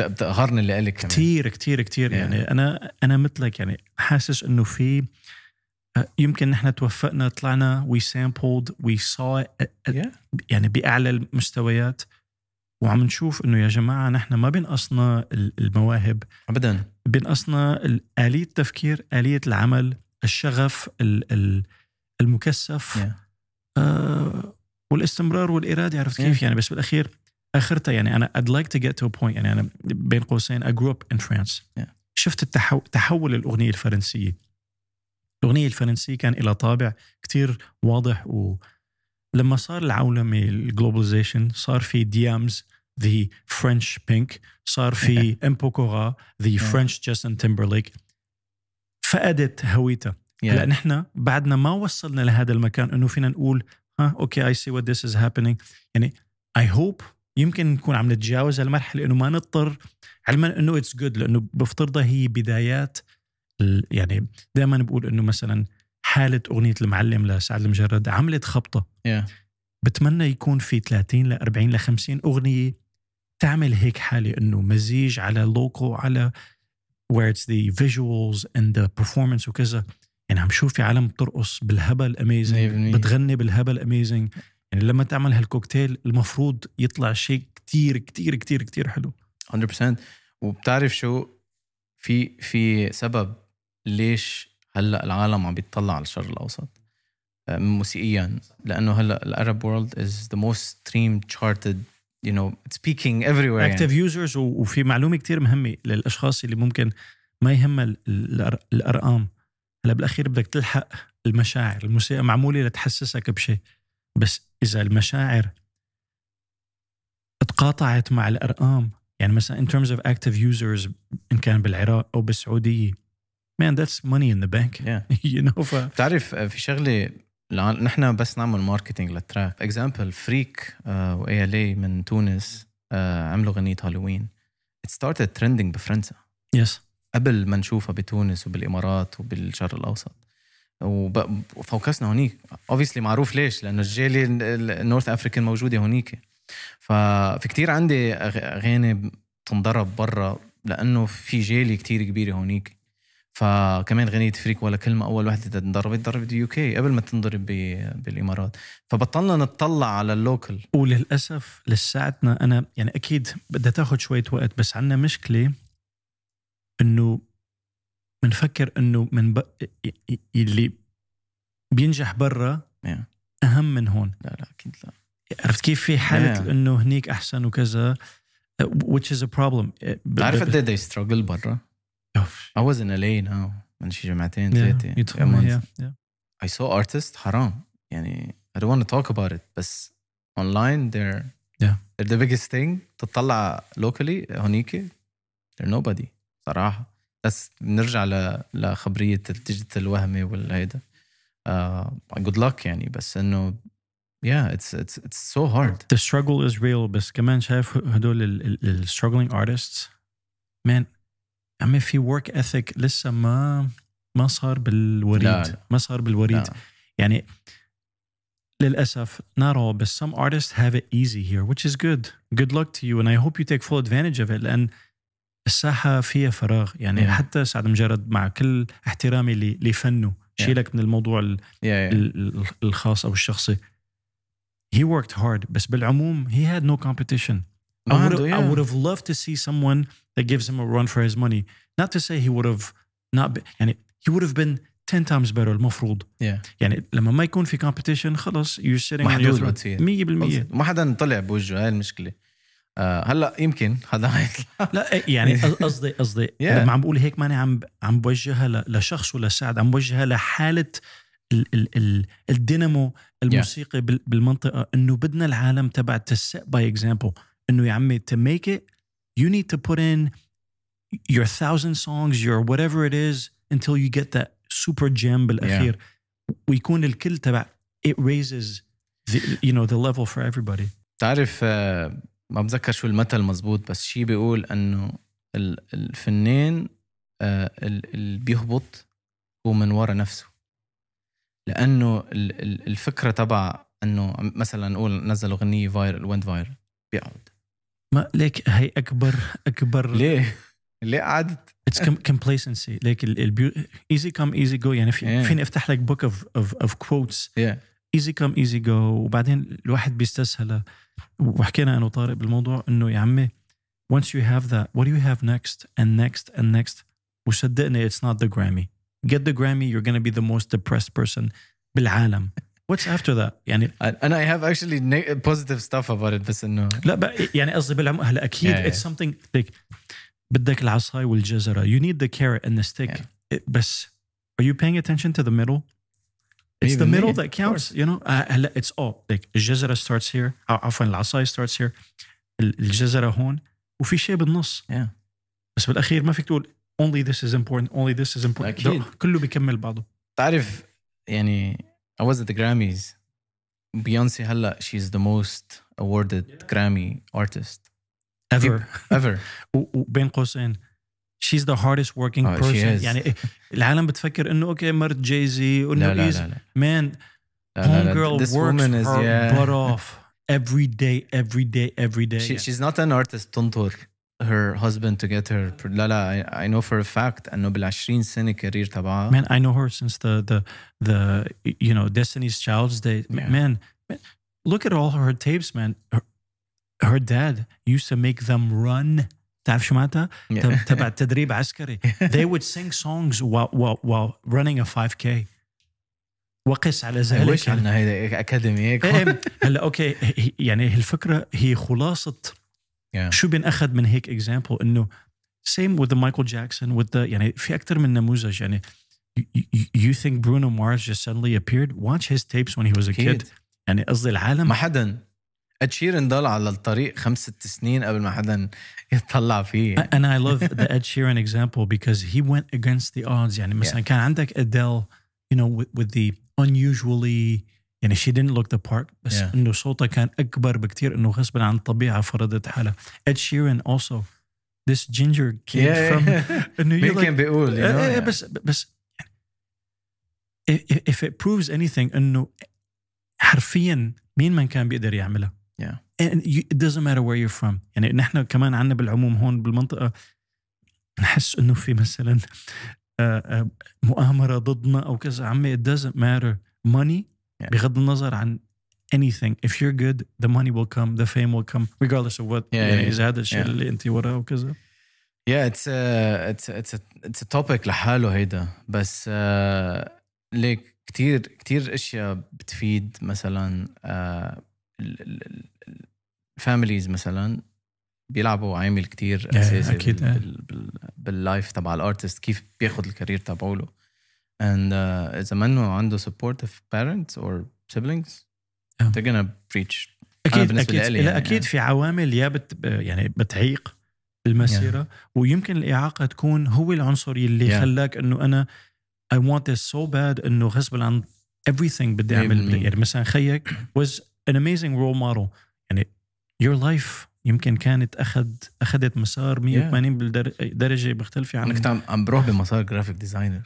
بتقهرني اللي قالك
كثير كثير كثير
Yeah.
يعني أنا أنا مثلك يعني حاسس إنه في آه، يمكن نحن توفقنا طلعنا we sampled we
Yeah.
يعني بأعلى المستويات وعم نشوف إنه يا جماعة نحن ما بينقصنا ال- المواهب
ابدا
بينقصنا ال- آلية التفكير آلية العمل الشغف ال- ال- المكثف
Yeah.
آه والاستمرار والإرادة عرفت
Yeah.
كيف يعني بس بالأخير اخرتها يعني أنا I'd like to get to a point يعني أنا بين قوسين I grew up in France
Yeah.
شفت التحو... تحول الأغنية الفرنسية الأغنية الفرنسية كان لها طابع كتير واضح ولما صار العولمة الجلوباليزيشن صار في ديامز The French Pink صار في امبوكورا
The.
French جاستن تيمبرليك فقدت هويتها هلا
Yeah.
نحن بعدنا ما وصلنا لهذا المكان إنه فينا نقول ها okay I see what this is happening يعني I hope يمكن نكون عم نتجاوز هالمرحلة إنه ما نضطر علما إنه it's good لأنه بفترضها هي بدايات يعني دائما بقول إنه مثلا حالة أغنية المعلم لسعد المجرد عملت خبطة
Yeah.
بتمنى يكون في 30 ل 40 ل 50 أغنية تعمل هيك حالة إنه مزيج على look على where it's the visuals and the performance وكذا يعني عم شوف في عالم بترقص بالهبل amazing
100%.
بتغني بالهبل amazing يعني لما تعمل هالكوكتيل المفروض يطلع شيء كتير كتير كتير كتير حلو.
100% وبتعرف شو؟ في في سبب ليش هلأ العالم عم بيطلع على الشرق الأوسط. آه، موسيقيا. لأنه هلأ ال Arab world is the most stream charted you know it's peaking everywhere يعني.
active users وفي معلومة كتير مهمة للأشخاص اللي ممكن ما يهمها ال- ال- الأرقام. هلأ بالأخير بدك تلحق المشاعر الموسيقى معمولة لتحسسك بشيء. بس إذا المشاعر تقاطعت مع الأرقام يعني مثلا in terms of active users إن كان بالعراق أو بالسعودية man that's money in the bank.
Yeah.
you know ف
بتعرف آه، في شغلة نحن بس نعمل marketing لل track example فريك ou la oui من تونس آه، عملوا غنية هالاثنين. it started trending بفرنسا.
yes
قبل ما نشوفها بتونس وبالإمارات وبالشرق الأوسط. وفوكسنا هونيك. obviously معروف ليش؟ لأنه الجالية ال North African موجودة هونيك. ففي كتير عندي اغاني بتنضرب برا لأنه في جالية كتير كبيرة هونيك. فكمان غنية فريك ولا كلمة أول وحدة انضربت ضربت يو كي قبل ما تنضرب بالإمارات. فبطلنا نتطلع على اللوكل
وللأسف لساعتنا أنا يعني أكيد بدها تاخذ شوية وقت بس عندنا مشكلة إنه بنفكر انه من ب... اللي بينجح برا
Yeah.
اهم من هون
لا لا أكيد لا
عرفت كيف في حاله
Yeah.
انه هنيك احسن وكذا uh, which is a problem Uh, ب-
تعرف
ب-
قد إيه they struggle برا. I was in LA now من شي جمعتين
Yeah, told me, yeah, yeah.
I saw artists حرام يعني I don't want to talk about it بس online they're
Yeah.
they're the biggest thing تطلع locally هونيك they're nobody صراحة بس بنرجع ل... لخبرية الديجيتال وهمي والهيدا uh, good luck يعني بس انه yeah it's it's it's so hard
the struggle is real بس كمان شايف هدول ال- struggling artists man عمي في work ethic لسه ما ما صار بالوريد
لا، لا.
ما صار بالوريد
لا.
يعني للأسف not all but some artists have it easy here which is good good luck to you and I hope you take full advantage of it لأن الساحة فيها فراغ يعني
Yeah.
حتى سعد مجرد مع كل احترامي لفنه
Yeah.
شيلك من الموضوع ال-
yeah, yeah.
ال- ال- الخاص أو الشخصي he worked hard بس بالعموم he had no competition I would, have, I
yeah.
would have loved to see someone that gives him a run for his money not to say he would have not been, يعني he would have been 10 times better المفروض
yeah.
يعني لما ما يكون في competition خلص you're sitting on your throne
بتصير.
100%
ما حدا طلع بوجهه هاي المشكلة آه هلا يمكن حيطلع
لا يعني قصدي قصدي
Yeah.
لما عم بقول هيك ماني عم عم بوجهها لشخص ولا سعد عم بوجهها لحالة ال ال ال الدينامو الموسيقي بال- بالمنطقة إنه بدنا العالم تبع set by example إنه يا عمي to make it you need to put in your thousand songs your whatever it is until you get that super gem بالأخير. ويكون الكل تبع it raises the, you know the level for everybody.
بتعرف آه، ما بتذكر شو المثل مزبوط بس شي بيقول إنه ال- الفنان آه، ال- اللي بيهبط هو من ورا نفسه لأنه ال- ال- الفكرة تبع إنه مثلا نقول نزلوا أغنية viral went viral بيقعد
ما like هي أكبر أكبر
ليه؟ ليه قعدت؟
it's complacency like easy come easy go يعني في
Yeah.
فيني أفتح لك book of of of
quotes.
ايزي كم ايزي جو وبعدين الواحد بيستسهل وحكينا انا وطارق بالموضوع انه يا عمي once you have that what do you have next and next and next وصدقني it's not the Grammy get the Grammy you're gonna be the most depressed person بالعالم what's after that يعني
انا I have actually ne- positive stuff about it بس انه
لا بقى يعني قصدي بالعموم هلا اكيد
Yeah, yeah.
it's something like بدك العصاي والجزره you need the carrot and the stick
Yeah.
It- بس are you paying attention to the middle it's the
Even
middle
me,
that
of
counts you know آه، هلا it's all like الجزره starts here أو عفوا العصاي starts here ال- الجزره هون وفي شيء بالنص
Yeah.
بس بالاخير ما فيك تقول only this is important only this is important
أكيد.
ده كله بيكمل بعضه
تعرف يعني I was at the Grammys بيونسي هلا she's the most awarded Grammy artist
ever
ever
و- وبين قوسين she's the hardest working
Oh, she
person
is.
يعني العالم بتفكر انه اوكي مرت جايزي وانه
لا لا
easy.
لا لا
man
لا لا لا.
homegirl
This
works
woman is
her
yeah
butt off every day every day every day
she, she's not an artist تنطر her husband to get her لا لا I, I know for a fact انه بال 20 سنه كارير تبعها
man I know her since the the the you know Destiny's Child's day
Yeah.
man, man look at all her tapes man her, her dad used to make them run تعرف شو معناتها؟ تب- تبع تدريب عسكري. They would sing songs while while while running a 5k وقس على ذلك.
عندنا هيدا academy هيك
إيه، هلا أوكي يعني الفكرة هي خلاصة.
Yeah.
شو بينأخذ من هيك example إنه same with the Michael Jackson with the يعني في أكثر من نموذج. يعني you, think Bruno Mars just suddenly appeared? Watch his tapes when he was a kid. يعني قصدي العالم.
ما حدا شيرن ضل على الطريق خمس ست سنين قبل ما حدا يطلع فيه
and I love the Ed Sheeran example because he went against the odds يعني مثلا
Yeah.
كان عندك Adele you know with, with the unusually يعني she didn't look the part بس
Yeah.
انه صوتها كان اكبر بكتير انه غصبا عن الطبيعه فرضت حالها Ed Sheeran also this ginger kid
Yeah,
from
yeah.
انه
مين كان بيقول you know,
إيه إيه
yeah.
بس بس يعني if- if it proves anything انه حرفيا مين من كان بيقدر يعملها
Yeah.
and you, it doesn't matter where you're from يعني نحن كمان عندنا بالعموم هون بالمنطقة نحس انه في مثلا آه، آه، مؤامره ضدنا أو كذا عمي it doesn't matter money
Yeah.
بغض النظر عن anything if you're good the money will come the fame will come regardless of what
Yeah,
يعني
yeah,
اذا هذا الشيء
yeah.
اللي انت وراه وكذا
Yeah, it's a it's a, it's a, it's a topic لحاله هيدا بس uh, ليك كتير كتير اشياء بتفيد مثلا ال families مثلا بيلعبوا عامل كتير
Yeah,
اساسي بال, بال life تبع ال artist كيف بياخد ال career تبعوله and uh, إذا منه عنده supportive parents or siblings
Yeah.
they're gonna preach. أكيد
أكيد
لإلي
لا
يعني-
أكيد في عوامل يا بت يعني بتعيق المسيره ويمكن الإعاقة تكون هو العنصر اللي
Yeah.
خلاك إنه أنا I want this so bad إنه غصبا عن everything بدي أعمل.
100%.
يعني مثلا خيك was an amazing role model. يعني your life يمكن كانت اخذ أخذت مسار 180 بالدرجة مختلفة
أنا
عن
كنت عم بروح بمسار graphic designer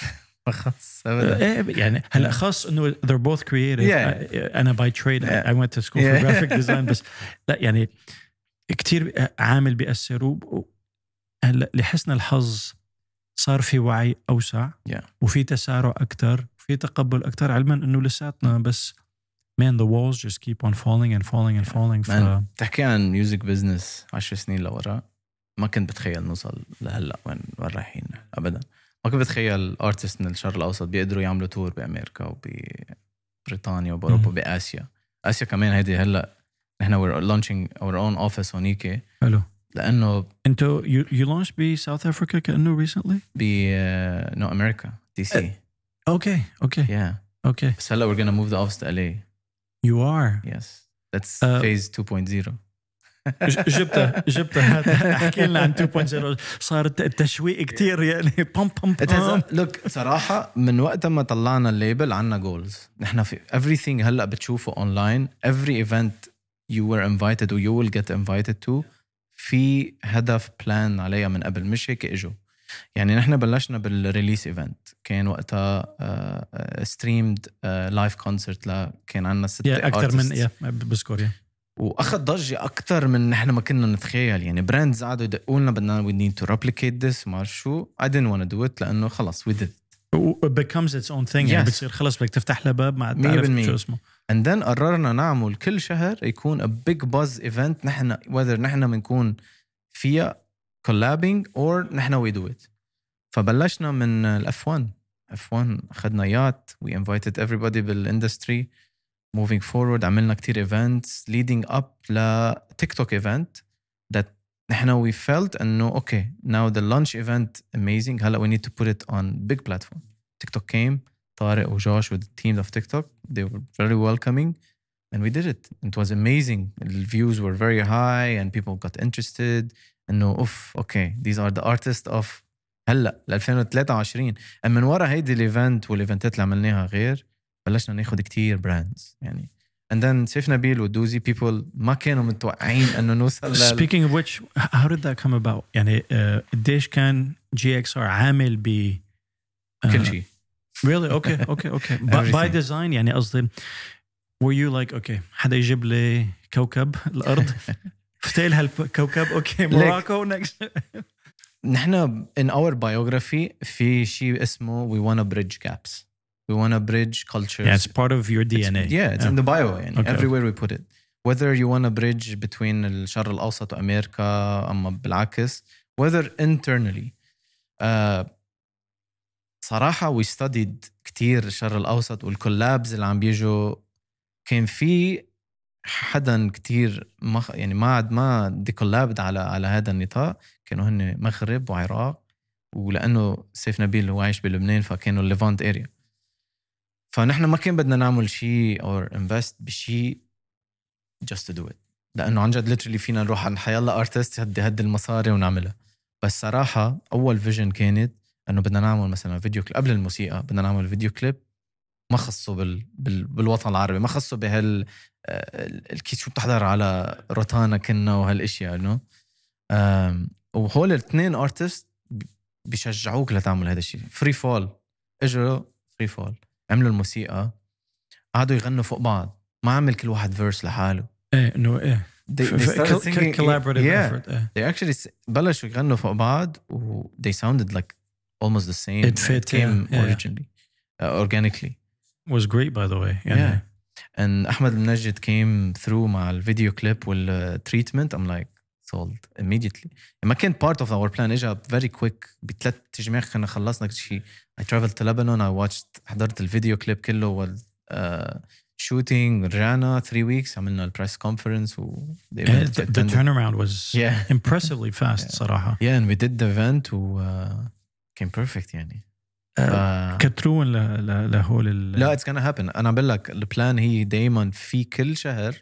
فخص ابدا.
إيه يعني هلا خاص إنه they're both creative.
Yeah.
أنا I- I went to school for
Yeah.
graphic design بس لا يعني كتير عامل بيأثر و- هلا لحسن الحظ صار في وعي أوسع.
Yeah.
وفي تسارع أكثر وفي تقبل أكثر علما إنه لساتنا بس man the walls just keep on falling and falling and falling ف
Man. تحكي عن music business 10 سنين لورا. ما كنت بتخيل نوصل لهلا وين وين رايحين ابدا. ما كنت بتخيل artist من الشرق الأوسط بيقدروا يعملوا tour بأمريكا وببريطانيا وبأوروبا
مم.
بآسيا. آسيا كمان هيدي هلا نحن we're launching our own office هونيك.
حلو.
لأنه
أنتوا you, you launched ب South Africa كأنه recently
ب no أمريكا DC
أوكي أوكي
يا
أوكي
بس هلا we're gonna move the office to LA
you are.
Yes. That's
Uh,
phase 2.0
ج- جبتها جبتها احكي لنا عن 2.0 صار التشويق كتير يعني.
bam
bam
bam. look صراحة من وقت ما طلعنا ال label عنا جولز نحن في everything هلأ بتشوفه online every event you were invited or you will get invited to في هدف plan عليها من قبل مش هيك إجوا. يعني نحن بلشنا بال release event كان وقتها streamed live concert كان عندنا ست
yeah أكثر من. yeah بذكر yeah.
وأخذ ضجة أكثر من نحن ما كنا نتخيل. يعني brands قعدوا يدقوا لنا بدنا we need to replicate this ما بعرف شو. Didn't want to do it لأنه خلص we did.
becomes its own thing. يعني. بتصير خلص بدك تفتح لها باب
بالمية.
شو اسمه.
And then قررنا نعمل كل شهر يكون a big buzz event. نحن whether نحن بنكون فيها collabing or نحن we do it فبلشنا من الاف 1 اف 1 اخذنا يات we invited everybody بالاندستري moving forward عملنا كتير events leading up ل تيك توك event that نحن we felt انه okay now the launch event amazing هلا we need to put it on big platform TikTok came طارق وجوش with the team of TikTok they were very welcoming and we did it it was amazing the views were very high and people got interested إنه oof أوكي these are the artists of هلأ ل 2023 من ورا هيدي ال event والايفنتات اللي عملناها غير بلشنا ناخذ كتير brands يعني. And then سيف نبيل ودوزي people ما كانوا متوقعين إنه نوصل لل...
speaking of which how did that come about يعني آه، قديش كان جي إكس ار عامل ب آه،
كل شيء.
Really? Okay okay. By, by
Everything.
design يعني قصدي were you like okay حدا يجيب لي كوكب الأرض؟ فتيل هالكوكب أوكي موراكو next
نحن in our biography في شيء اسمه we wanna bridge gaps we wanna bridge cultures
yeah it's part of your
It's-
DNA
yeah it's in the bio يعني
Okay.
everywhere we put it whether you wanna bridge between الشرق الأوسط وأمريكا أما بالعكس whether internally uh, صراحة we studied كتير الشرق الأوسط وال collabs اللي عم بيجوا كان في حدا كتير ما يعني ما عاد ما دي collabed على على هذا النطاق. كانوا هن مغرب وعراق ولأنه سيف نبيل هو عايش بلبنان فكانوا ال Levant area فنحن ما كان بدنا نعمل شيء أو invest بشيء just to do it. لأنه عن جد literally فينا نروح عند حيالله artist هدي هدي المصاري ونعملها. بس صراحة أول vision كانت إنه بدنا نعمل مثلا فيديو كليب قبل الموسيقى بدنا نعمل فيديو كليب ما خصه بال... بال... بالوطن العربي ما خصه بهال آه، الكيس شو بتحضر على روتانا كنا وهالإشياء انه آم، وهول الاثنين artist بيشجعوك لتعمل هذا الشيء فري فول اجوا فري فول عملوا الموسيقى. قعدوا يغنوا فوق بعض. ما عمل كل واحد فيرس لحاله.
إيه إنه إيه.
They, they started singing
collaborative
yeah.
effort إيه.
They actually بلشوا يغنوا فوق بعض و they sounded like almost the same
It fit,
came
yeah, yeah.
originally uh, organically.
was great by the way يعني
yeah and احمد المنجد came through مع الفيديو كليب والتريتمنت I'm like sold immediately ما كان part of our plan اجى very quick بثلاث ايام كنا خلصنا كل شيء I traveled to Lebanon I watched حضرت الفيديو كليب كله وال uh, shooting رجعنا 3 weeks عملنا البريس كونفرنس و the
Yeah,
event
the, the
attended.
turnaround was
Yeah.
impressively fast
Yeah.
صراحة
yeah and we did the event و uh, came perfect يعني
uh,
ف...
كترون ل- ل- لهول ال-
لا اتس gonna happen. أنا بقول لك البلان هي دائما في كل شهر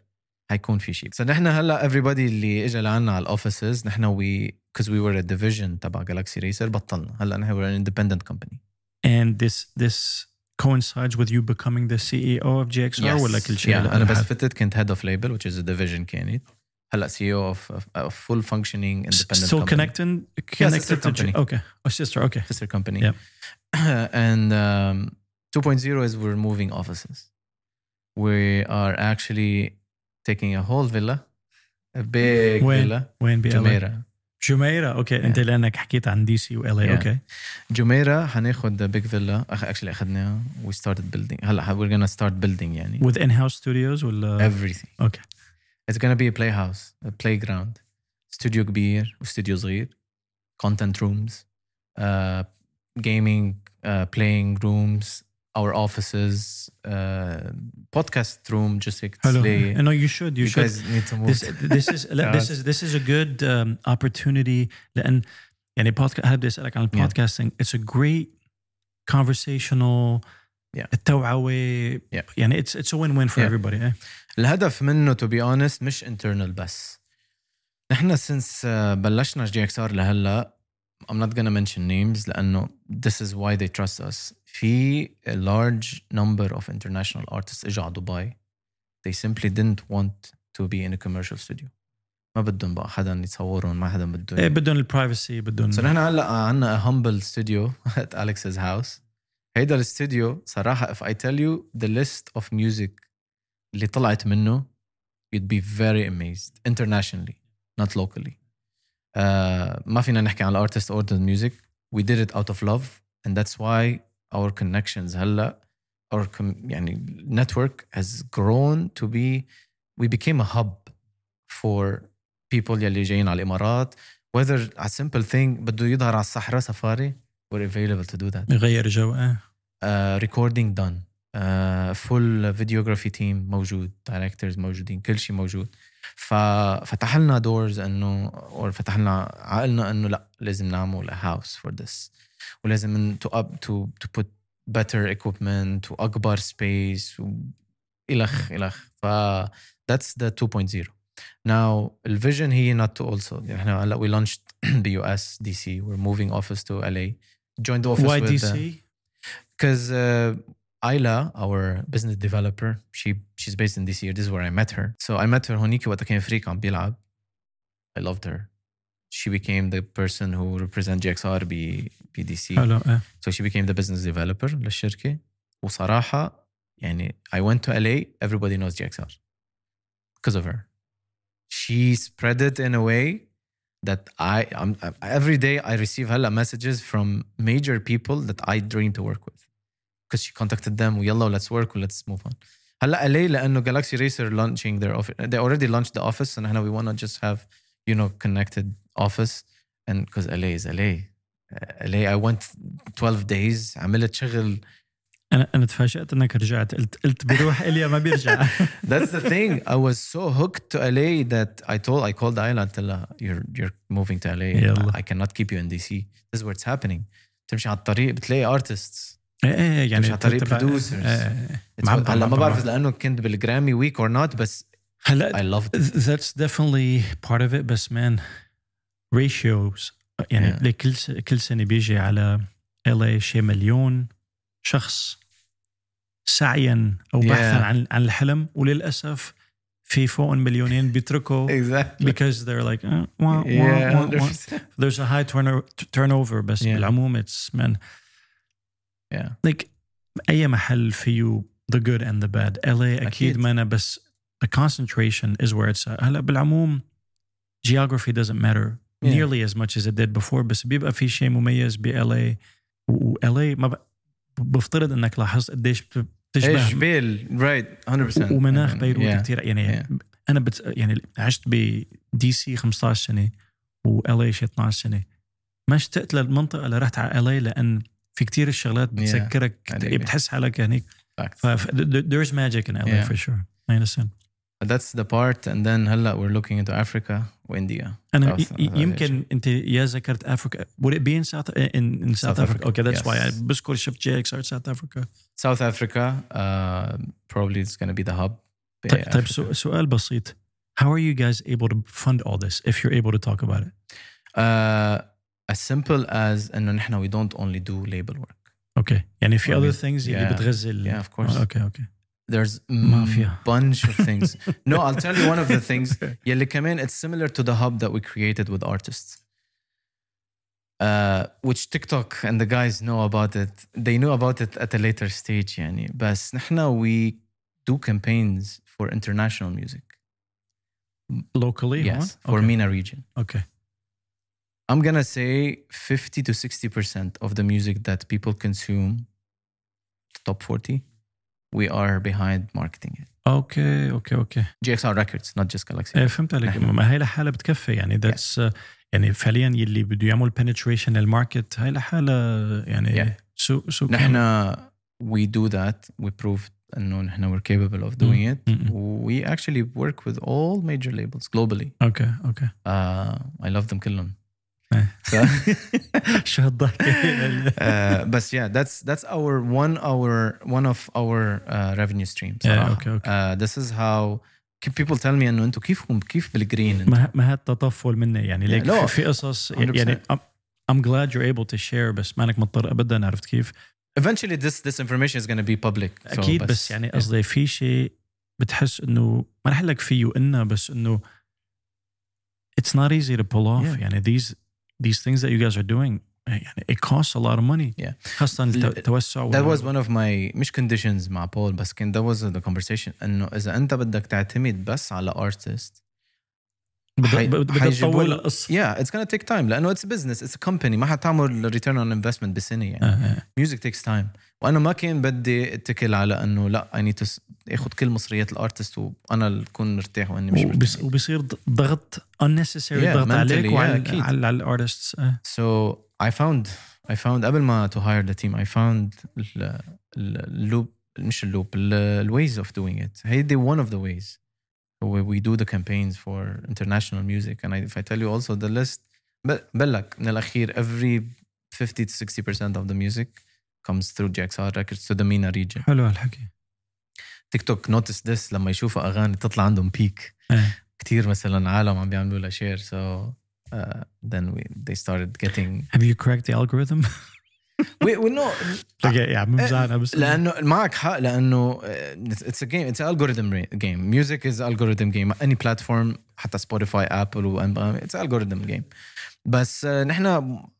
حيكون في شيء. فنحن هلأ everybody اللي اجى لعنا على الاوفيسز نحن وي because we were a division تبع جالاكسي ريسر بطلنا. هلأ نحن we're an independent company.
And this this coincides with you becoming the CEO of GXR ولا كل شيء؟
Yeah, أنا بس فتت كنت head of label which is a division كانت. هلا CEO of of- of full functioning independent
still
company.
connected
sister
connected to G-
company.
okay oh sister okay
sister company.
Yep.
and um, 2.0 is we're moving offices. We are actually taking a whole villa, a big
وين؟
villa,
وين بي
جميرة.
جميرة اوكي انت لانك حكيت عن دي سي وال اي
Yeah.
اوكي
جميرة حناخد big villa أخ- actually أخذناها we started building هلا we're gonna start building يعني
with in-house studios ولا
everything
Okay.
it's gonna be a playhouse a playground استوديو كبير واستوديو صغير content rooms uh, gaming uh, playing rooms our offices uh, podcast room just هيك
حلو
تسلية.
no you should you,
you
should
guys need to move
this this is لا, this is this is a good um, opportunity لان يعني podcast هل بدي اسالك عن البودكاستنج it's a great conversational
Yeah.
التوعوه
Yeah.
يعني it's it's a win-win for
Yeah.
everybody eh?
الهدف منه to be honest مش internal بس نحن uh, بلشنا جي إكس ار لهلا I'm not gonna mention names لأنه this is why they trust us في a large number of international artists اجوا على دبي they simply didn't want to be in a commercial studio ما بدهم بقى حدا يتصورهم ما حدا بدهم
إيه بدهم البرايفسي بدهم
So نحن هلا عندنا a humble studio at Alex's house هيدا الاستوديو صراحة if I tell you the list of music اللي طلعت منه you'd be very amazed internationally not locally uh, ما فينا نحكي عن الارتست the music we did it out of love and that's why our connections هلا our com- يعني network has grown to be we became a hub for people يلي جايين على الامارات whether a simple thing بده يظهر على الصحراء سفاري we're available to do that
يغير جو إيه
uh, recording done full videography team موجود directors موجودين كل شيء موجود. ففتح لنا doors إنه أو فتح لنا عقلنا إنه لأ لازم نعمل house for this ولازم to up to to put better equipment واكبر space إلخ إلخ. ف that's the 2.0 now ال vision هي not to also نحن هلا we launch ب US DC we're moving office to LA جوينت
اوفيس
واي دي
سي؟
Because Ayla, our business developer, she she's based in DC. This is where I met her. So I met her هونيك وقت كان فريق عم بيلعب. I loved her. She became the person who represent GXR ب ب DC.
حلو ايه
So she became the business developer للشركة. وصراحة يعني I went to LA, everybody knows GXR because of her. She spread it in a way that I I'm, every day I receive هلا messages from major people that I dream to work with because she contacted them ويلا let's work let's move on. هلا LA لأنه Galaxy Racer launching their office they already launched the office and نحن we want to just have you know connected office and because LA is LA Uh, LA I went 12 days عملت شغل
انا انا تفاجات انك رجعت قلت قلت بيروح اليا ما بيرجع
That's the thing. I was so hooked to LA that I told I called Ayla and tell her you're you're moving to LA.
يلا.
I cannot keep you in DC. This is where it's happening. تمشي على الطريق بتلاقي artists.
إيه إيه يعني
مش على طريق
تبع-
producers.
إيه.
What- هلا ما بعرف. لأنه كنت بالجرامي ويك or not بس
هلا
I loved it.
that's definitely part of it بس man ratios يعني
Yeah.
لكل س- كل سنة بيجي على LA شيء مليون شخص سعيا أو بحثا
Yeah.
عن عن الحلم وللأسف في فوق مليونين بيتركوا
Exactly.
because they're like uh, wah, wah,
Yeah,
wah, wah.
100%.
there's a high turno- turnover بس
Yeah.
بالعموم it's man
Yeah.
like أي محل فيه the good and the bad LA أكيد,
أكيد.
ما أنا بس the concentration is where it's at هلأ بالعموم geography doesn't matter
Yeah.
nearly as much as it did before بس بيبقى في شيء مميز ب LA و LA ما ب... بفترض إنك لاحظت قديش بت- بتشبه
جبال right 100%
ومناخ
يعني،
بيروت
yeah.
كثير يعني
Yeah.
أنا بت يعني عشت ب DC 15 سنة و LA شي 12 سنة ما اشتقت للمنطقة اللي رحت على اي لأن في كتير الشغلات بتذكرك
حقيقي.
بتحس حالك هنيك
Facts.
ف ف- there- there's magic in LA
Yeah.
for sure I understand
That's the part and then هلا we're looking into Africa وإنديا
انا
South-
ي-
South
يمكن انت يا ذكرت افريكا would it be in South in, in South,
South
Africa
Africa,
okay that's why I
yes.
بذكر شفت جي اكس ار South Africa
South Africa uh, probably it's going to be the hub
طيب, طيب
Africa.
سو- سؤال بسيط how are you guys able to fund all this if you're able to talk about it
Uh, as simple as انه نحن we don't only do label work
okay يعني في
I
other
mean,
things اللي
yeah.
بتغذي ال-
Yeah, of course.
آه، okay okay
there's
ما
a
فيها.
bunch of things no I'll tell you one of the things يلي كمان it's similar to the hub that we created with artists uh, which TikTok and the guys know about it they knew about it at a later stage يعني بس نحن we do campaigns for international music
locally
yes
huh?
for
okay.
MENA region
okay
I'm gonna say 50 to 60 percent of the music that people consume, top 40, we are behind marketing it.
اوكي اوكي اوكي
GXR Records, not just Galaxy.
ايه فهمت عليك
نحن-
ما هي لحالها بتكفي يعني ذاتس يعني فعليا يلي بده يعمل penetration للماركت هي لحالها يعني
Yeah.
سوق سوق
نحن we do that. We proved انه نحن we're capable of doing it.
Mm-mm.
We actually work with all major labels globally.
اوكي اوكي
Uh, I love them كلهم.
إيه.
So-
شو هالضحكه
uh, بس yeah, that's that's our one our one of our uh, revenue streams.
Yeah,
صراحة.
okay, okay.
Uh, this is how people tell me انه انتم كيف كيف بالجرين انتم؟
ما ما هاد تطفل مني يعني ليك
لا.
في, في قصص
100%.
يعني I'm, I'm glad you're able to share بس مانك مضطر ابدا عرفت كيف
eventually this this information is going to be public. So
اكيد بس يعني
yeah.
قصدي في شيء بتحس انه ما رح لك فيه انه بس انه it's not easy to pull off
Yeah.
يعني these these things that you guys are doing يعني it costs a lot of money
Yeah.
خاصة الت- التوسع
that was one of my مش conditions مع بول بس كان that was the conversation انه اذا انت بدك تعتمد بس على artist
بدك
حي-
بدك
حيجيبوا
تطول
لك-
القصة
yeah it's gonna take time لانه it's a business it's a company ما حتعمل return on investment بسنه يعني
آه، آه.
music takes time وأنا ما كان بدي اتكل على إنه لا I need آخذ كل مصريات ال artist وأنا اكون مرتاح وإني مش مرتاح.
وبيصير ضغط unnecessary
yeah,
ضغط عليك
yeah,
وعلى
أكيد.
على ال artist.
so I found I found قبل ما to hire the team I found ال loop مش ال loop ال ways of doing it هيدي one of the ways we do the campaigns for international music and I tell you also the list بلك من الأخير every 50 to 60% of the music comes through GXR Records to the MENA region
حلو هالحكي
TikTok notice this لما يشوفوا أغاني تطلع عندهم big
إيه.
كتير مثلا عالم عم بيعملوا لها شير so uh, then we, they started getting
have you cracked the algorithm?
We, we know
يا عم بس
لأنه معك حق لأنه it's a game it's algorithm game music is algorithm game any platform حتى Spotify Apple it's algorithm game بس نحن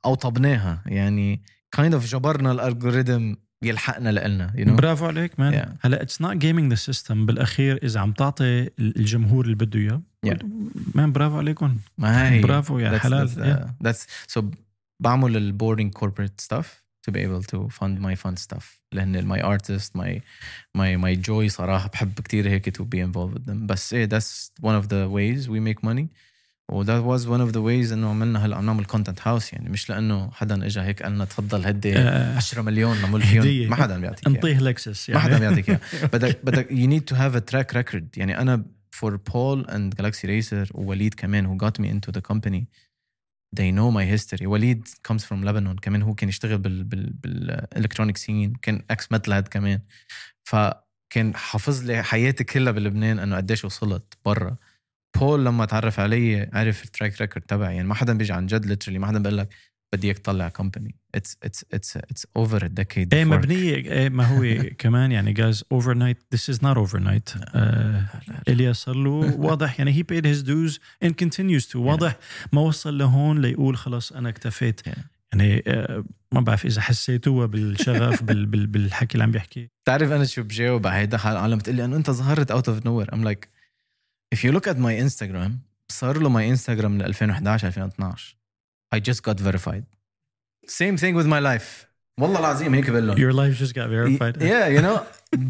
اوطبناها يعني kind of جبرنا ال algorithm يلحقنا لنا you know
برافو عليك man
Yeah.
هلا it's not gaming the system بالأخير إذا عم تعطي الجمهور اللي بده إياه
Yeah.
man برافو عليكم.
ما هي.
برافو يا
that's,
حلال.
that's,
Yeah.
uh, that's so بعمل ال boring corporate stuff to be able to fund my fun stuff. لأن my artist my my my joy صراحة بحب كتير هيك to be involved with them. بس إيه that's one of the ways we make money. و that was one of the ways إنه عملنا هلا عم نعمل content house يعني مش لأنه حدا اجى هيك قال لنا تفضل هدي
آه،
10 مليون نعمل. فيهم. ما حدا بيعطيك إياها.
انطيه لكسس
ما
يعني.
حدا بيعطيك إياها. بدك بدك you need to have a track record. يعني أنا for Paul and Galaxy Racer ووليد كمان who got me into the company they know my history. وليد comes from Lebanon كمان هو كان يشتغل بال بال بال electronic scene كان ex-metalhead كمان. فكان حافظ لي حياتي كلها بلبنان إنه قديش وصلت برا. بول لما تعرف علي عرف ال track record تبعي. يعني ما حدا بيجي عن جد literally ما حدا بيقول لك بدي إياك تطلع company it's it's it's it's over a decade
إيه مبنية إيه ما هو كمان يعني guys overnight this is not overnight إلياس صار له واضح. يعني he paid his dues and continues to. واضح ما وصل لهون ليقول خلص أنا اكتفيت. يعني آه، ما بعرف إذا حسيتوها بالشغف بال بال بالحكي اللي عم بيحكي.
بتعرف أنا شو بجاوب على هيدا العالم؟ بتقول لي انه انت ظهرت out of nowhere I'm like if you look at my Instagram صار له my Instagram من 2011 2012 I just got verified same thing with my life والله العظيم هيك بقول لهم
Your life just got verified.
yeah you know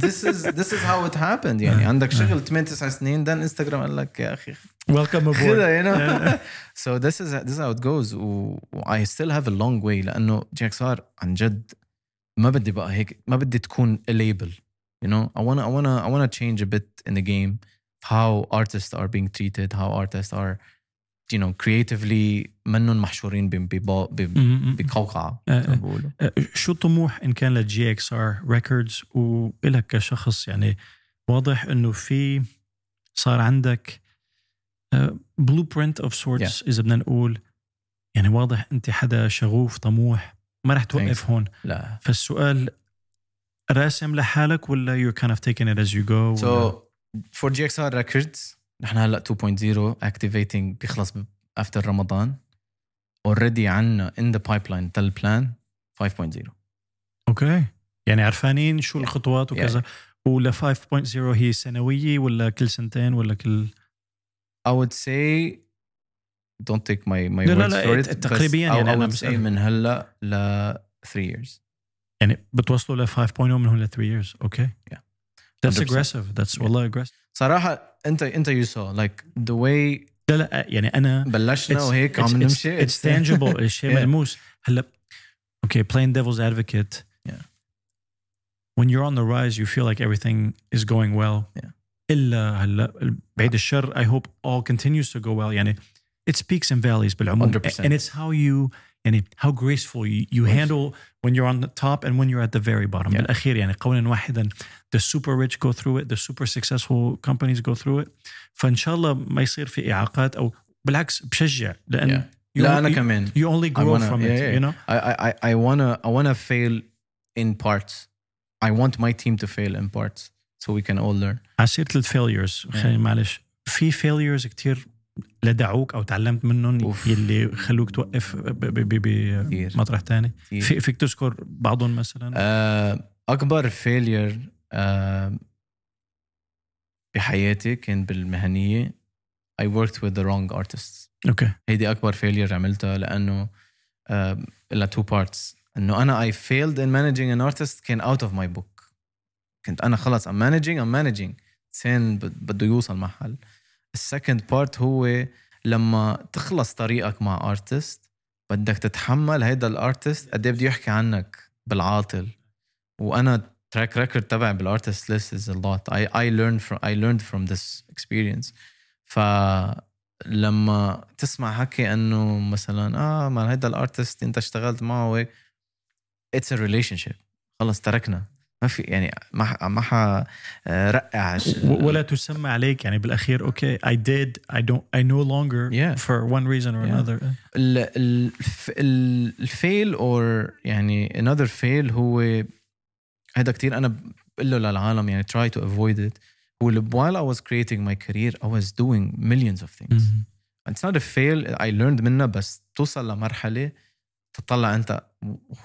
this is this is how it happened يعني عندك شغل 8 9 سنين then انستغرام قال لك يا اخي
Welcome aboard.
خذها you know
Yeah.
so this is this is how it goes و و I still have a long way لانه جي اكس ار عن جد ما بدي بقى هيك ما بدي تكون a label you know I wanna I wanna I wanna change a bit in the game How artists are being treated how artists are you know creatively منهم محشورين بقوقعة. ما بيقولوا.
آه، شو الطموح إن كان لل GXR Records وإلك كشخص يعني واضح إنه في صار عندك blueprint of sorts إذا بدنا نقول. يعني واضح أنت حدا شغوف طموح ما رح توقف
Thanks.
هون.
لا.
فالسؤال راسم لحالك ولا you're kind of taking it as you go
So
ولا-
for GXR Records نحن هلأ 2.0 activating بيخلص after رمضان. Already عنا in the pipeline تل plan 5.0
أوكي. يعني عرفانين شو الخطوات وكذا. ولا 5.0 هي سنوية ولا كل سنتين ولا كل؟
I would say don't take my my
لا، لا،
words
لا،
for
ت-
it
تقريباً يعني
say
بسأل.
من هلأ ل 3 years.
يعني بتوصلوا ل 5.0 من هون ل 3 years. أوكي.
Yeah.
That's
100%.
aggressive that's والله aggressive
صراحة انت انت you saw like the way
لا لا يعني انا
بلشنا
It's-
وهيك
it's,
عم
it's,
نمشي
it's tangible الشيء
Yeah.
ملموس هلا اوكي playing devil's advocate
Yeah.
when you're on the rise you feel like everything is going well
Yeah.
الا هلا بعيد الشر I hope all continues to go well يعني it's peaks and valleys بالعموم
100%.
and it's how you يعني how graceful you, you
course.
handle when you're on the top and when you're at the very bottom
Yeah.
بالاخير يعني قولا واحدا the super rich go through it the super successful companies go through it فان شاء الله ما يصير في اعاقات او بالعكس بشجع لان
Yeah.
you
لا
only-
انا كمان
you only grow
wanna-
from
yeah,
it
yeah.
you know
I I I- I wanna I wanna fail in parts. I want my team to fail in parts so we can all learn.
على سيره الفيليرز خليني معلش في فيليرز كتير لدغوك أو تعلمت منهم
أوف.
يلي خلوك توقف. بمطرح تاني. في فيك تذكر بعضهم مثلا
آه، أكبر failure بحياتي كان بالمهنية I worked with the wrong artists.
okay
هيدي أكبر failure عملتها لأنه لها two parts إنه أنا I failed in managing an artist كان out of my book. كنت أنا خلص I'm managing I'm managing سين بد- بده يوصل محل. ال second part هو لما تخلص طريقك مع artist بدك تتحمل هيدا ال artist قد إيه بده يحكي عنك بالعاطل. وأنا track record تبعي بال artist list is a lot. I I learned from I learned from this experience. فلما تسمع حكي إنه مثلا آه ما هيدا ال artist أنت اشتغلت معه هيك it's a relationship. خلص تركنا. ما في يعني ما ما
رائع ولا تسمى عليك يعني بالأخير okay I did I don't I no longer for one reason or another
ال fail or يعني another fail هو هذا كثير أنا بقول له للعالم يعني try to avoid it هو while I was creating my career I was doing millions of things it's not a fail I learned منها بس توصل لمرحلة تطلع أنت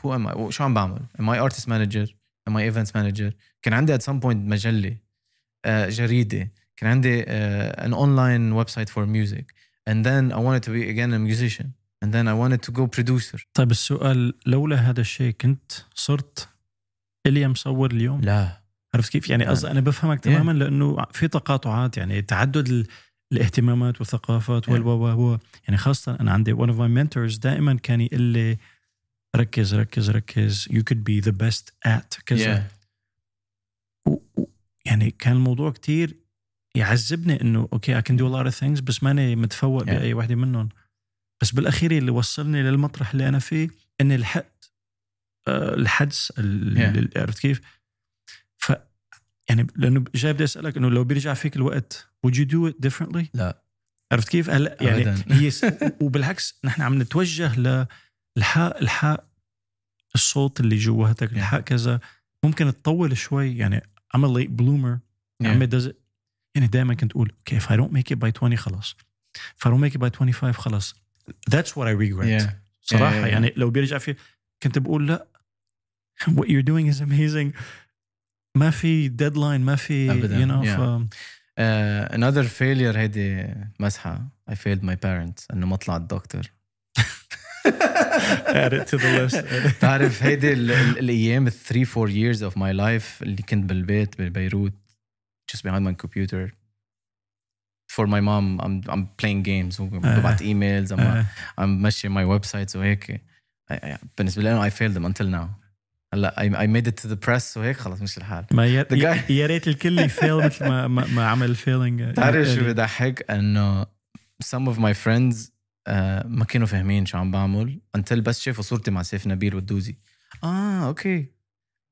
who am I شو عم بعمل؟ am I artist manager? I events manager. كان عندي at some point مجلة آه، جريدة. كان عندي آه، an online website for music. And then I wanted to be again a musician. And then I wanted to go producer.
طيب السؤال لولا هذا الشيء كنت صرت الي مصور اليوم؟
لا.
عرفت كيف؟ يعني. قصدي أنا بفهمك تماما لأنه في تقاطعات يعني تعدد ال- الاهتمامات والثقافات وال
Yeah.
و. يعني خاصة أنا عندي one of my mentors دائما كان يقول لي ركز ركز ركز you could be the best at كذا يعني كان الموضوع كتير يعذبني إنه أوكي can do a lot of things بس ماني متفوق
Yeah.
بأي وحده منهم بس بالأخير اللي وصلني للمطرح اللي أنا فيه إني لحقت آه، الحدس ال-
Yeah.
عرفت كيف؟ ف يعني لأنه جاي بدي أسألك إنه لو بيرجع فيك الوقت would you do it differently؟
لا.
عرفت كيف؟ هلا يعني. هي وبالعكس نحن عم نتوجه للحق الحق الصوت اللي جواتك. الحق كذا ممكن تطول شوي يعني I'm a late bloomer
Yeah.
عمي does it يعني دائما كنت أقول أوكي if I don't make it by 20 خلاص if I don't make it by 25 خلاص that's what I regret
Yeah.
صراحة
Yeah, yeah, yeah.
يعني لو بيرجع في كنت بقول لا what you're doing is amazing ما في deadline ما في
أبداً.
you know
Yeah.
ف
Uh, another failure هيدي مسحة I failed my parents انه ما طلع الدكتور
add it to the list
تعرف هيدي ال- ال- الأيام ال 3 4 years of my life اللي كنت بالبيت ببيروت just behind my computer for my mom I'm I'm playing games وببعت ايميلز I'm,
آه.
I'm ماشي my websites وهيك بالنسبة لي أنا I failed them until now هلا I, I made it to the press وهيك خلص مش الحال
ما يا, يا ريت الكل ي fail مثل ما ما, ما عمل ال failing
تعرف شو بضحك انه some of my friends آه، ما كانوا فاهمين شو عم بعمل until بس شافوا صورتي مع سيف نبيل والدوزي آه okay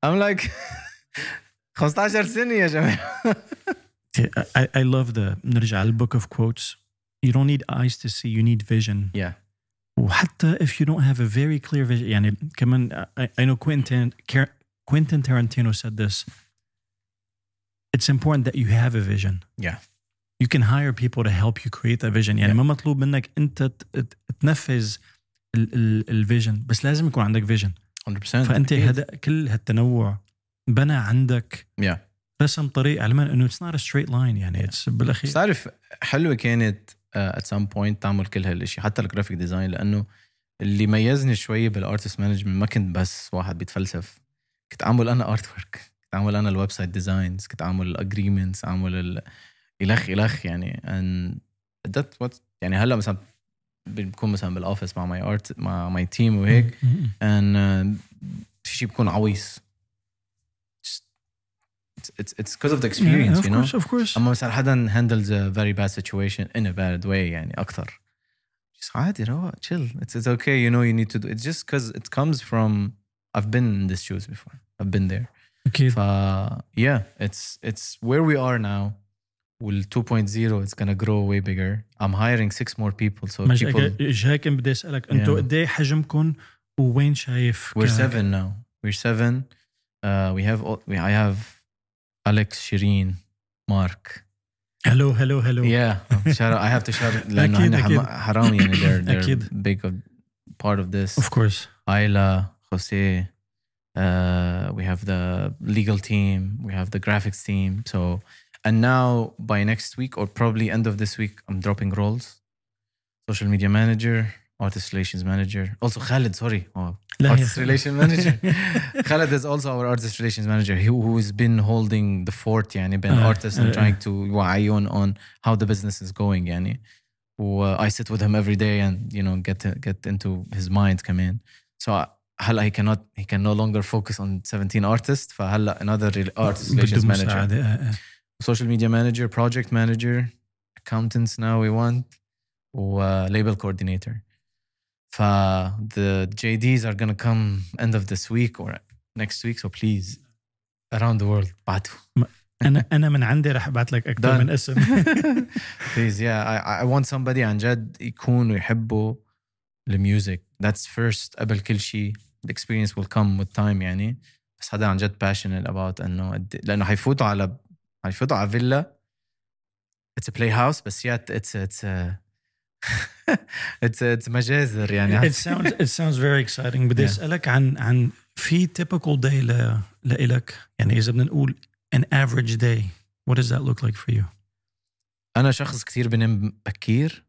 I'm like 15 سنه يا جماعة
I, I love the نرجع لل book of quotes you don't need eyes to see you need vision
yeah
وحتى if you don't have a very clear vision يعني كمان I, I know Quentin Quentin Tarantino said this it's important that you have a vision
Yeah.
You can hire people to help you create that vision يعني
Yeah.
ما مطلوب منك انت تنفذ الفيجن بس لازم يكون عندك فيجن
100% فأنت.
هذا كل هالتنوع بنى عندك
Yeah.
رسم طريق علما إنه not a straight line يعني it's بالأخير
بس تعرف حلوة كانت at some point تعمل كل هالشيء حتى ال graphic design لأنه اللي ميزني شوي بال artist management ما كنت بس واحد بيتفلسف كنت أعمل أنا artwork كنت أعمل أنا ال website designs كنت أعمل ال agreements أعمل ال... الخ الخ يعني and that what يعني هلا مثلا بكون مثلا بالاوفيس مع ماي ارت مع ماي تيم وهيك
م- م-
and uh, في شيء بكون عويص Just- it's it's it's because of the experience
Yeah, of
you know
course of course
اما مثلا حدا handles a very bad situation in a bad way يعني اكثر just عادي روق chill it's it's okay you know you need to do it's just because it comes from I've been in these shoes before I've been there
اكيد
ف yeah it's it's where we are now وال 2.0 it's gonna grow way bigger I'm hiring six more people so
مش
people
إيش هيك بدي اسالك انتوا
Yeah.
قد ايه حجمكم وين شايف
we're
ك-
seven now we're seven uh, we have all, we, I have Alex Shireen Mark
هلو هلو هلو
Yeah, shout out. I have to shout out لأنه
أكيد،
هن
أكيد.
حم- حرام يعني they're they're
أكيد.
big of part of this.
of course
Ayla, Jose, uh, we have the legal team, we have the graphics team. So, and now by next week or probably end of this week, I'm dropping roles. Social media manager, artist relations manager. Also Khalid, sorry, oh,
لا
artist relations manager. Khalid is also our artist relations manager who, who's been holding the fort يعني بين
آه،
artists
آه،
and trying to يوعيون on how the business is going يعني و I sit with him every day and you know get to, get into his mind كمان so هلا he cannot he can no longer focus on 17 artists فهلا another real- artist relations
بده
manager
مساعدة آه، آه.
social media manager project manager accountants now we want و uh, label coordinator ف the JDs are gonna come end of this week or next week so please around the world بعتوا
انا انا من عندي رح ابعث لك اكثر
Done.
من اسم
please yeah I, I want somebody عن جد يكون ويحبوا الميوزك that's first قبل كل شيء the experience will come with time يعني بس حدا عن جد passionate about انه قد- لانه حيفوتوا على حيفوتوا على فيلا it's a playhouse بس yet it's it's a it's it's مجازر يعني
it sounds it sounds very exciting بدي
Yeah.
اسالك عن عن في typical day ل لإلك يعني اذا بدنا نقول an average day what does that look like for you
انا شخص كثير بنام بكير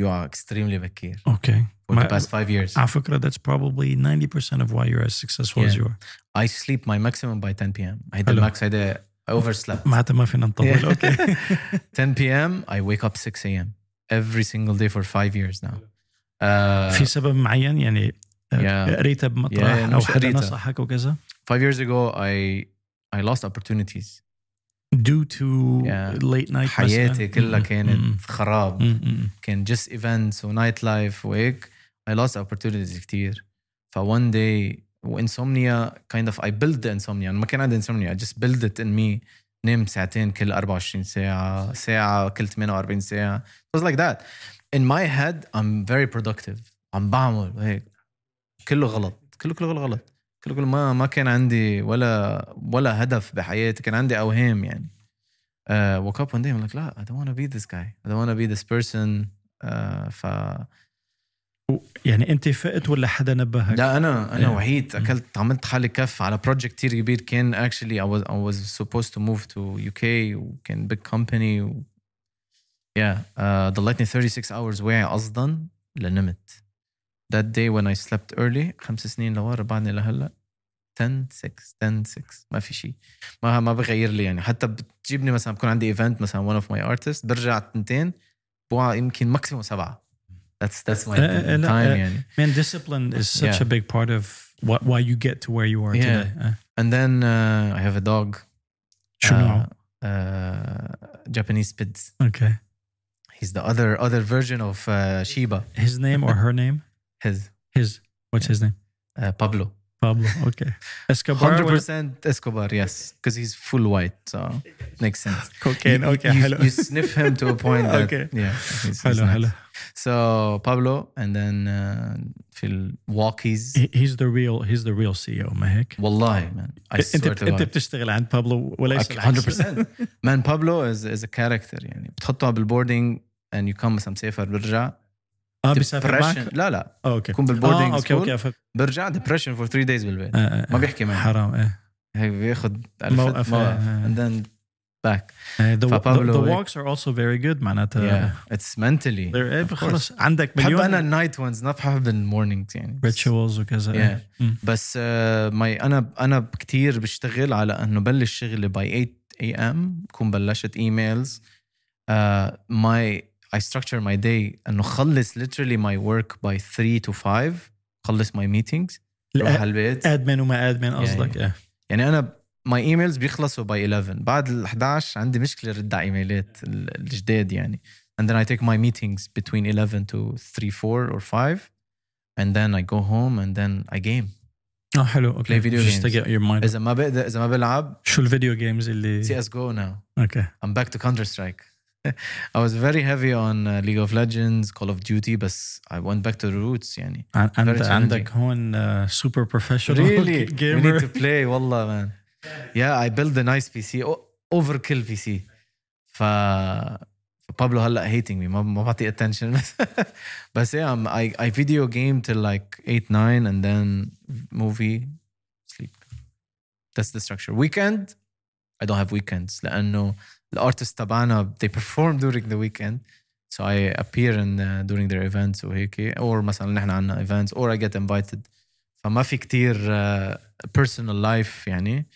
يقع extremely بكير
okay
for the
ما-
past five years
على فكرة that's probably 90% of why you're as successful as
Yeah.
you are
I sleep my maximum by 10 p.m. هيدا
حلو.
الماكس هيدا I overslept
معناتها ما فينا نطول. okay
10 p.m. I wake up 6 a.m. every single day for five years now. Uh,
في سبب معين يعني آه،
Yeah.
قريتها بمطرح
Yeah, أو
حدا
قريتها.
نصحك وكذا
five years ago, I I lost opportunities.
due to
Yeah.
late night
حياتي. كلها كانت خراب. كان just events و nightlife وهيك. I lost opportunities كتير. ف one day و insomnia kind of I build insomnia ما كان عندي insomnia just build in me نام ساعتين كل 24 ساعة ساعة كل 48 ساعة. It was like that. In my head I'm very productive. عم بعمل هيك. كله غلط. كله كله غلط. كله كله. ما ما كان عندي ولا ولا هدف بحياتي. كان عندي أوهام يعني. uh, woke up one day I'm like لا I don't want to be this guy. I don't want to be this person. uh, ف
يعني أنت فقت ولا حدا نبهك؟
لا أنا أنا
Yeah.
وحيد. أكلت عملت حالي كف على project كتير كبير. كان I was I was supposed to move to UK وكان big company و yeah. uh, ضليتني 36 hours واعي قصدا لنمت. That day when I slept early خمس سنين لورا بعدني لهلأ 10 6 10 6 ما في شيء ما ما بغير لي يعني. حتى بتجيبني مثلا بكون عندي event مثلا one of my artists برجع تنتين بوعى يمكن ماكسيموم سبعة. That's that's my
uh,
time. Uh,
man, discipline is such
yeah.
a big part of what why you get to where you are
yeah.
today. Uh.
And then uh, I have a dog.
Sure.
Uh, uh, Japanese Spitz.
Okay.
He's the other other version of Shiba.
His name or her name?
His.
His. What's his name?
Pablo.
Pablo. Okay. Escobar.
Hundred
ولا-
percent Escobar, yes, because he's full white, so makes sense.
Cocaine.
You-
Okay.
you,
hello.
you sniff him to a point that
Okay.
yeah, he's, he's
hello.
nice.
Hello.
So Pablo, and then uh, في walkies.
He- He's the real. He's the real CEO. ما هيك؟
والله man, I
انت
swear to
انت
God.
بتشتغل عند بابلو وليس
Like,
العكس.
100% man Pablo is is a character يعني بتحطه بالبوردينج and you come مثلا مسافر برجع
آه بيسافر معك؟
لا لا.
آه أوكي.
بكون بالبوردينج
آه أوكي
أوكي
فهمت.
برجع depression for three days بالبيت.
آه، آه،
ما
آه.
بيحكي معي.
حرام إيه.
هيك بياخذ
موقف، آه. آه، the,
فبابلو
the
هيك.
walks are also very good معناتها.
Yeah
they're إيه،
Of
خلص عندك
بحب
مليون
أنا ال night ones ما بحب ال mornings يعني.
Rituals وكذا إيه. مم.
بس آه، my أنا أنا كثير بشتغل على إنه بلش شغلي by 8 a.m. بكون بلشت ايميلز ماي I structure my day انه خلص literally my work by 3 to 5 خلص my meetings روح على البيت
ادمن وما ادمن قصدك إيه.
يعني انا my emails بيخلصوا by 11 بعد ال 11 عندي مشكله رد على ايميلات ال- الجداد يعني and then I take my meetings between 11 to 3 4 or 5 and then I go home and then I game
اه حلو اوكي
Play video
just to
games.
get your mind
اذا ما بقدر اذا ما بلعب
شو الفيديو جيمز اللي
سي اس جو ناو
اوكي
I'm back to Counter Strike I was very heavy on uh, League of Legends Call of Duty بس I went back to the roots يعني
عن- عند
challenging.
عندك هون سوبر بروفيشنال
really we need
جيمر
to play والله man yeah I built a nice PC O- overkill PC ف بابلو هلا hating me ما ما بعطي attention بس بس yeah I'm, I, I video game till like 8 9 and then movie sleep that's the structure weekend I don't have weekends لأنه الارتست تبعنا they perform during the weekend so I appear in uh, during their events وهيك or مثلا نحن عنا events or I get invited فما في كتير uh, personal life يعني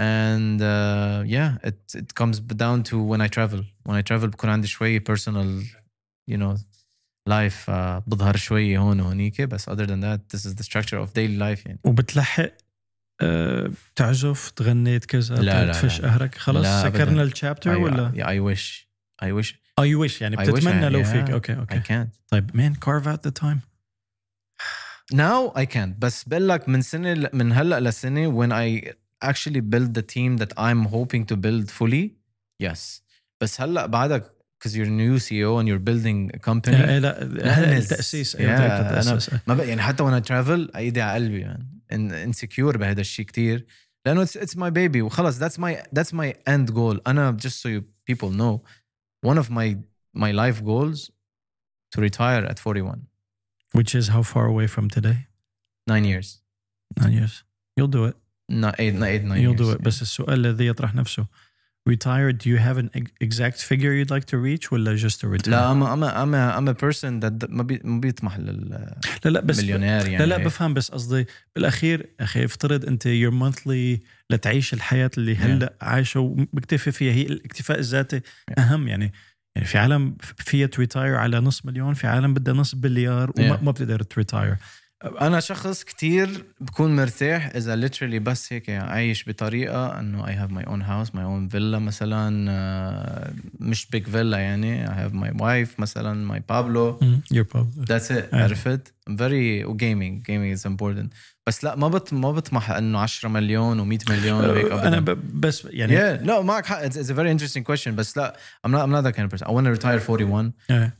and uh, yeah it it comes down to when I travel when I travel بكون عندي شوي personal you know life uh, بظهر شوي هون وهونيك بس other than that this is the structure of daily life يعني
وبتلحق آه، تعزف تغني كذا
لا، لا،
تفش
لا.
قهرك
لا، أبداً.
سكرنا الشابتر ولا
yeah, wish I wish
آه you wish يعني بتتمنى
I-
لو
yeah.
فيك okay
I
okay
can't
طيب man carve out the time
now I can't بس بقول من سنة من هلأ لسنة when I actually build the team that I'm hoping to build fully yes بس هلأ بعدك because you're a new CEO and you're building a company
إيه، لا هذا
نس.
التأسيس
Yeah,
أيوه بدك
أنا-. ما بقى يعني حتى I travel أيدي على قلبي يعني انسكيور بهذا الشيء كتير لانه it's, it's my baby وخلص that's my that's my end goal انا just so you people know one of my my life goals to retire at 41
which is how far away from today
nine years
nine years you'll do it
not eight not eight nine
you'll
years
do it بس السؤال الذي يطرح نفسه retired do you have an ex- exact figure you'd like to reach ولا just to retire
لا I'm a, I'm a, I'm a, I'm a person that ما, بي, ما بيطمح
لا لا بس
للمليونير يعني.
لا لا. بفهم بس قصدي بالأخير أخي افترض أنت your monthly لتعيش الحياة اللي هلأ عايشه ومكتفي فيها هي الاكتفاء الذاتي أهم. يعني يعني في عالم فيها ت retire على نص مليون في عالم بدها نص بليار وما
Yeah.
ما بتقدر ت
retire أنا شخص كتير بكون مرتاح اذا literally بس هيك عايش بطريقه انه I have my own house my own villa مثلا آه، مش big villa يعني I have my wife مثلا my baby
يور بابل
that's it عرفت very gaming gaming is important بس لا ما بط ما بطمح انه 10 مليون و100 مليون وهيك
أنا بس يعني
yeah no معك حق it's, it's a very interesting question بس لا I'm not I'm not that kind of person I want to retire 41
آه.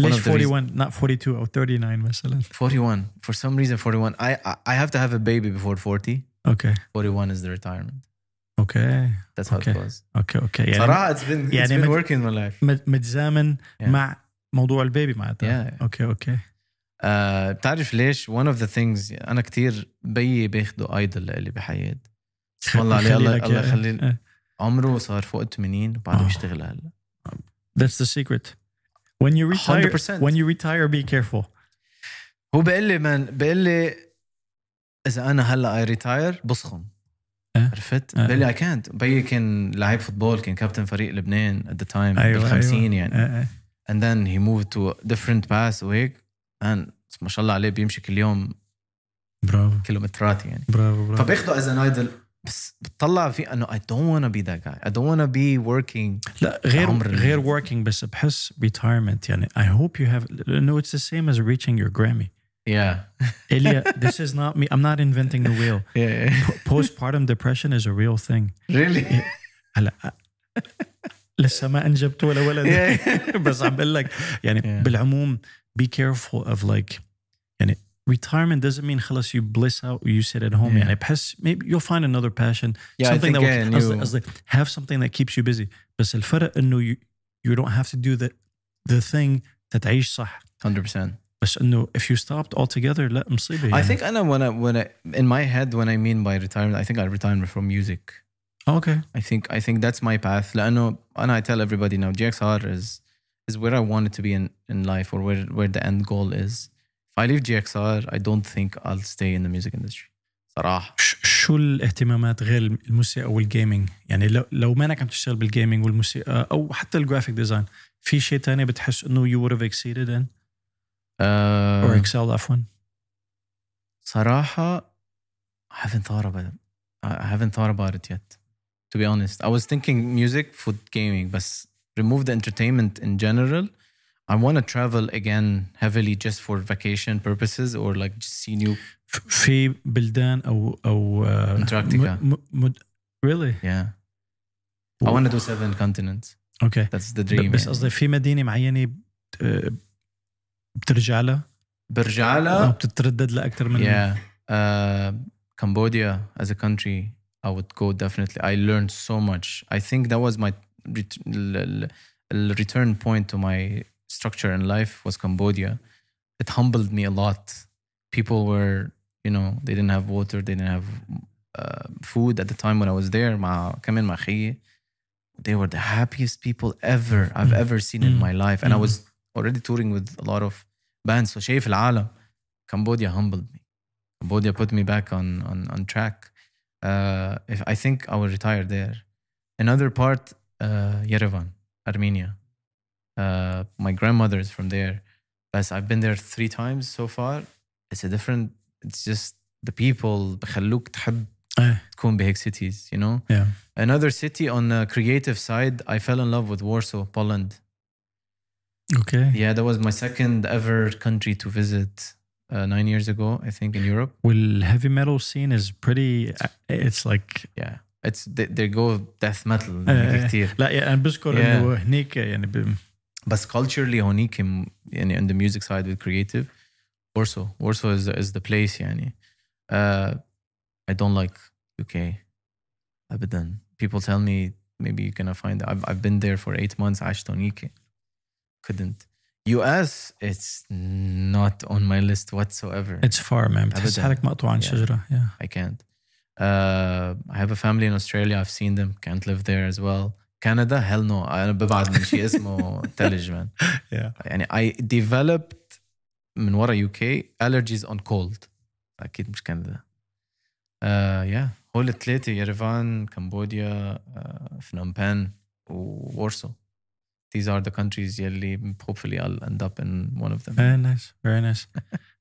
ليش
of the reasons-
41 not 42 أو 39 مثلا.
41 for some reason 41 I I- I have to have a baby before 40
أوكي
41 is the retirement.
أوكي
that's how
Okay.
it was.
أوكي أوكي يعني
صراحة it's been it's
يعني
been working my life.
مت- متزامن
Yeah.
مع موضوع ال baby معناتها
Yeah.
okay okay
آه بتعرف ليش؟ One of the things أنا كتير بيي باخده idol لإلي بحياة اسم الله عليه الله الله
آه.
عمره صار فوق ال 80 وبعده
آه.
بيشتغل هلا.
That's the secret. When you retire,
100%.
when you retire, be careful.
هو بيقول لي من بيقول لي إذا أنا هلأ I retire بسخن. عرفت؟
أه.
بيقول لي إيه كانت بيي كان لعيب football كان كابتن فريق لبنان at the
time
بال 50
أيوة.
يعني and then he moved to different path وهيك man ما شاء الله عليه بيمشي كل يوم
برافو
كيلومترات يعني
برافو برافو
فباخده از ان ايدل بس بتطلع فيه انه I don't wanna be that guy I don't wanna be working
لا غير
عمر ال-
غير working بس بحس retirement يعني I hope you have لأنه it's the same as reaching your Grammy
yeah
Ilya this is not me I'm not inventing the wheel
yeah, yeah.
postpartum depression is a real thing
really
هلا لسه ما انجبت ولا ولد
Yeah.
بس عم بقول لك يعني
Yeah.
بالعموم be careful of like يعني retirement doesn't mean خلص you bliss out you sit at home
Yeah.
يعني بحس maybe you'll find another passion
Yeah, I
something
think,
that
yeah,
will, قصدي
new-
قصدي have something that keeps you busy بس الفرق انه you, you don't have to do the the thing تتعيش صح
100%
بس انه if you stopped altogether لا مصيبه
I
يعني.
think أنا when I when I in my head when I mean by retirement I think I retire from music
okay
I think I think that's my path لأنه أنا I tell everybody now GXR is is where I want it to be in in life or where where the end goal is If I leave GXR I don't think I'll stay in the music industry صراحة
ش- شو الاهتمامات غير الموسيقى والجيمنج يعني لو لو ما انك عم تشتغل بالجيمنج والموسيقى أو حتى الجرافيك ديزاين في شيء تاني بتحس انه you would have exceeded in or
uh,
excelled عفوا
صراحة I haven't thought about it I haven't thought about it yet to be honest I was thinking music food gaming but remove the entertainment in general I want to travel again heavily just for vacation purposes or like just see new
ف- في بلدان او او آه،
أنتاركتيكا.
م- م- مد- really
yeah I want to do seven continents
اوكي
that's the
ب-
dream
بس
يعني.
قصدي في مدينه معينه بت- آه، بترجع لها
برجع
او
لها
بتتردد لها اكثر من
yeah uh, Cambodia as a country I would go definitely I learned so much I think that was my ret- ال- ال- ال- return point to my structure in life was Cambodia it humbled me a lot people were you know they didn't have water they didn't have uh, food at the time when I was there مع كمان مع خيي they were the happiest people ever I've
Mm.
ever seen in
Mm.
my life and I
Mm.
was already touring with a lot of bands so شايف العالم Cambodia humbled me Cambodia put me back on on on track uh, if I think I will retire there another part uh, Yerevan Armenia uh, my grandmother is from there but I've been there three times so far it's a different it's just the people بخلوك تحب
إيه.
تكون بهيك cities you know
Yeah.
another city on the creative side I fell in love with Warsaw Poland
Okay.
yeah that was my second ever country to visit uh, nine years ago I think in Europe
والheavy metal scene is pretty it's like
yeah it's they, they go death metal
إيه.
هنيك كتير
لا يعني انا بذكر
Yeah.
انه هنيك يعني ب...
بس culturally هونيك م- يعني on the music side with creative Warsaw Warsaw is is the place يعني uh, I don't like UK أبدا people tell me maybe you're gonna find I've, I've been there for eight months عشت هونيك couldn't US it's not on my list whatsoever
it's far man بتحس
أبداً.
حالك مقطوع عن
Yeah.
شجره yeah.
I can't. Uh, I have a family in Australia. I've seen them. Can't live there as well. كندا؟ هل نو أنا ببعد من شيء اسمه ثلج
مان
يعني اي ديفلوبت من ورا يو كي الرجيز اون كولد أكيد مش كندا. آه، يا هول الثلاثه يرفان كمبوديا فنوم وورسو ذيز ار ذا كونتريز يلي hopefully ايل اند اب ان ون اوف ذيم
Very نايس فيري نايس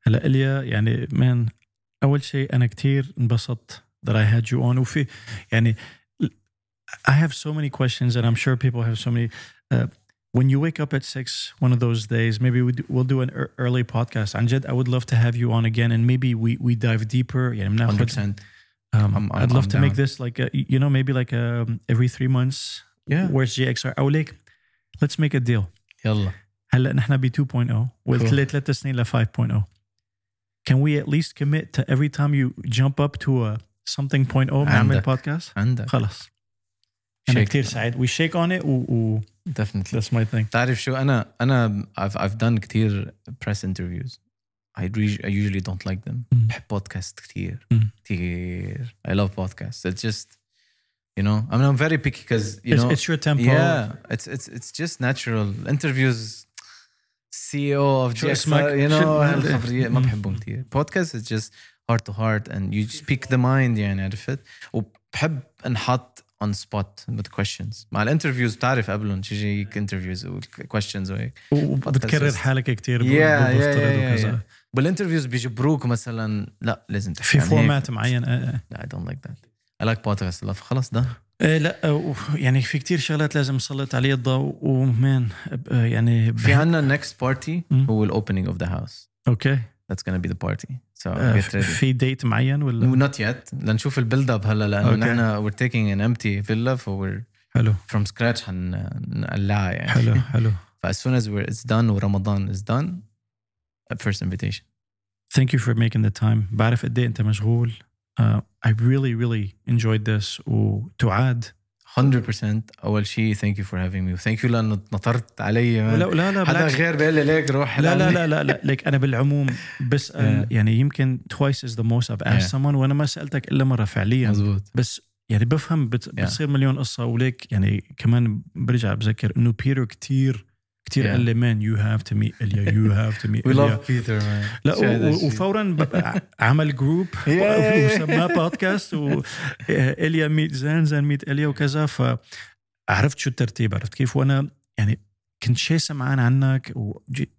هلا إليا يعني مان أول شيء أنا كثير انبسطت that I had you on. وفي يعني I have so many questions and I'm sure people have so many uh, when you wake up at six one of those days maybe we do, we'll do an ear- early podcast عن جد I would love to have you on again and maybe we we dive deeper يعني بناخد
100%.
um,
I'm- I'm-
I'd love
I'm
to make
down.
this like a, you know maybe like um, every three months
Yeah.
where's GXR او like let's make a deal
يلا.
هلا نحن ب 2.0 والثلاث ثلاث سنين ل 5.0 can we at least commit to every time you jump up to a something point oh نعمل
عندك.
بودكاست
عندك.
خلص أنا
Shake.
كثير سعيد we shake on it و, و
Definitely.
that's my thing
تعرف شو أنا أنا I've I've done كتير press interviews I, re- I usually don't like them
Mm.
بحب بودكاست كتير
Mm.
كتير I love podcasts it's just you know I mean I'm very picky because you
it's,
know
it's your tempo
yeah it's it's it's just natural interviews سي أو اوف
شو
جي
اسمك؟
يو نو
شو-
هالخبريات ما
مم.
بحبهم كثير بودكاست از جست heart to heart and you speak the mind يعني عرفت وبحب انحط on spot with questions مع ال interviews بتعرف قبلهم شي يجيك interviews و questions وهيك
وبتكرر. حالك كثير
Yeah. بال interviews بيجبروك مثلا لا لازم تحكي
في. format معين آه، آه.
لا I don't like that I like podcast لا خلص ده
آه، لا آه، يعني في كتير شغلات لازم نسلط عليه الضوء و man آه، يعني
في next party
مم.
هو الاوبننج اوف ذا هاوس
أوكي
that's gonna be the party so
آه،
get ready
في ديت معين ولا
not yet لنشوف البيلد اب هلا لأنه
Okay.
نحن we're taking an empty villa ف we're
حلو
from scratch حنقلعها يعني
حلو حلو
ف as soon as we're, it's done ورمضان is done a first invitation
thank you for making the time بعرف قد إيه انت مشغول uh, I really really enjoyed this وتعاد
100% أول شيء thank you for having me thank you لأنه نطرت علي
لا. لا لا
حدا غير بيقول لي ليك روح
لا لا. لا لا لا ليك أنا بالعموم بسال
Yeah.
يعني يمكن twice is the most I've asked
Yeah.
someone وأنا ما سألتك إلا مرة فعليا
مزبوط
بس يعني بفهم بت... بتصير مليون قصة وليك يعني كمان برجع بذكر إنه بيتر كتير
Yeah.
قال لي man you have to meet اليا you have to meet
we love Peter man
لا و-؟ وفورا عمل
group.
وسماه بودكاست واليا meet زان زان ميت اليا وكذا فعرفت شو الترتيب عرفت كيف وأنا يعني كنت شيء سمعان عنك وجي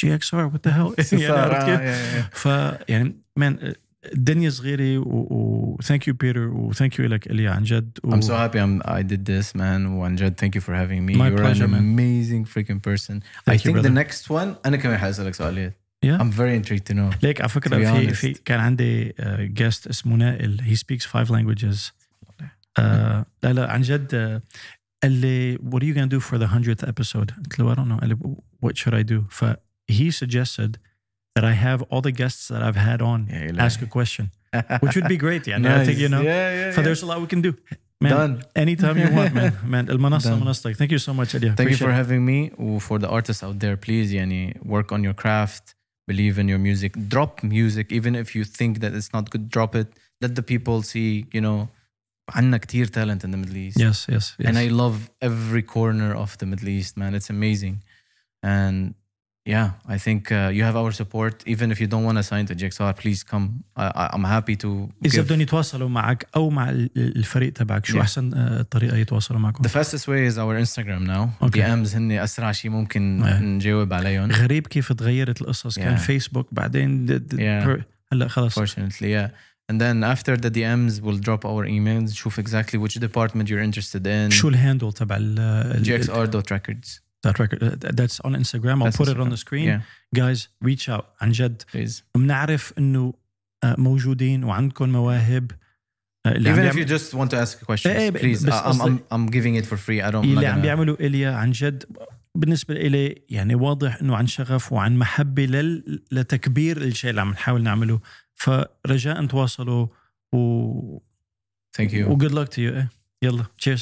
جي إكس or what the hell يعني عرفت
آه،
كيف؟
yeah.
فيعني man الدنيا صغيره وثانك يو بيتر وثانك يو لك اليا عن جد و-
I'm so happy I'm, I did this, man. وعن جد thank you for having me.
My
You're
pleasure,
an
man.
amazing freaking person. I
Thank you,
think the
brother.
next one أنا كمان حاسألك سؤاليات.
Yeah.
I'm very intrigued to know.
ليك على
To
فكره
be
في
honest.
في كان عندي جيست اسمه نائل هي سبيكس فايف لانجويجز لا لا عن جد آه، قال لي what are you gonna do for the 100th episode قلت له I don't know قال لي what should I do ف he suggested that I have all the guests that I've had on
يا إلهي.
ask a question which would be great يعني I think you know
Yeah, yeah,
so there's a lot we can do man
Done.
anytime you want man man المنصة
Done.
منصتك thank you so much Elia
Thank you for
Appreciate it.
having me. و for the artists out there, please يعني work on your craft. Believe in your music. Drop music even if you think that it's not good. Drop it. Let the people see, you know, عنا كتير talent in the Middle East.
yes yes yes
and I love every corner of the Middle East, man. It's amazing, and yeah, I think uh, you have our support. Even if you don't want to sign to JXR, please come. I, I, I'm happy to.
إذا
give-
بدهم يتواصلوا معك أو مع ال- الفريق تبعك شو
Yeah.
أحسن آه، طريقة يتواصلوا معكم؟
The fastest way is our Instagram now.
Okay.
DMs هن أسرع شيء ممكن
Yeah.
نجاوب عليهم.
غريب كيف تغيرت القصص كان
Yeah.
فيسبوك بعدين د- د-
Yeah.
per- هلا خلص
Fortunately, yeah. And then after the DMs, we'll drop our emails. شوف exactly which department you're interested in.
شو الهاندل تبع ال ال-
GXR.records.
that record that's on Instagram I'll
That's
put it on
Instagram.
the screen
Yeah,
guys reach out عن جد
please.
بنعرف انه آه، موجودين وعندكم مواهب آه، اللي
Even if you just want to ask questions,
إيه، ب-
please. I'm, I'm, I'm giving it for free. I don't.
اللي عم بيعملوا إليا عن جد بالنسبة إلي يعني واضح انه عن شغف وعن محبة لل... لتكبير الشيء اللي عم نحاول نعمله فرجاء تواصلوا و
Thank you.
و good luck to you إيه. يلا cheers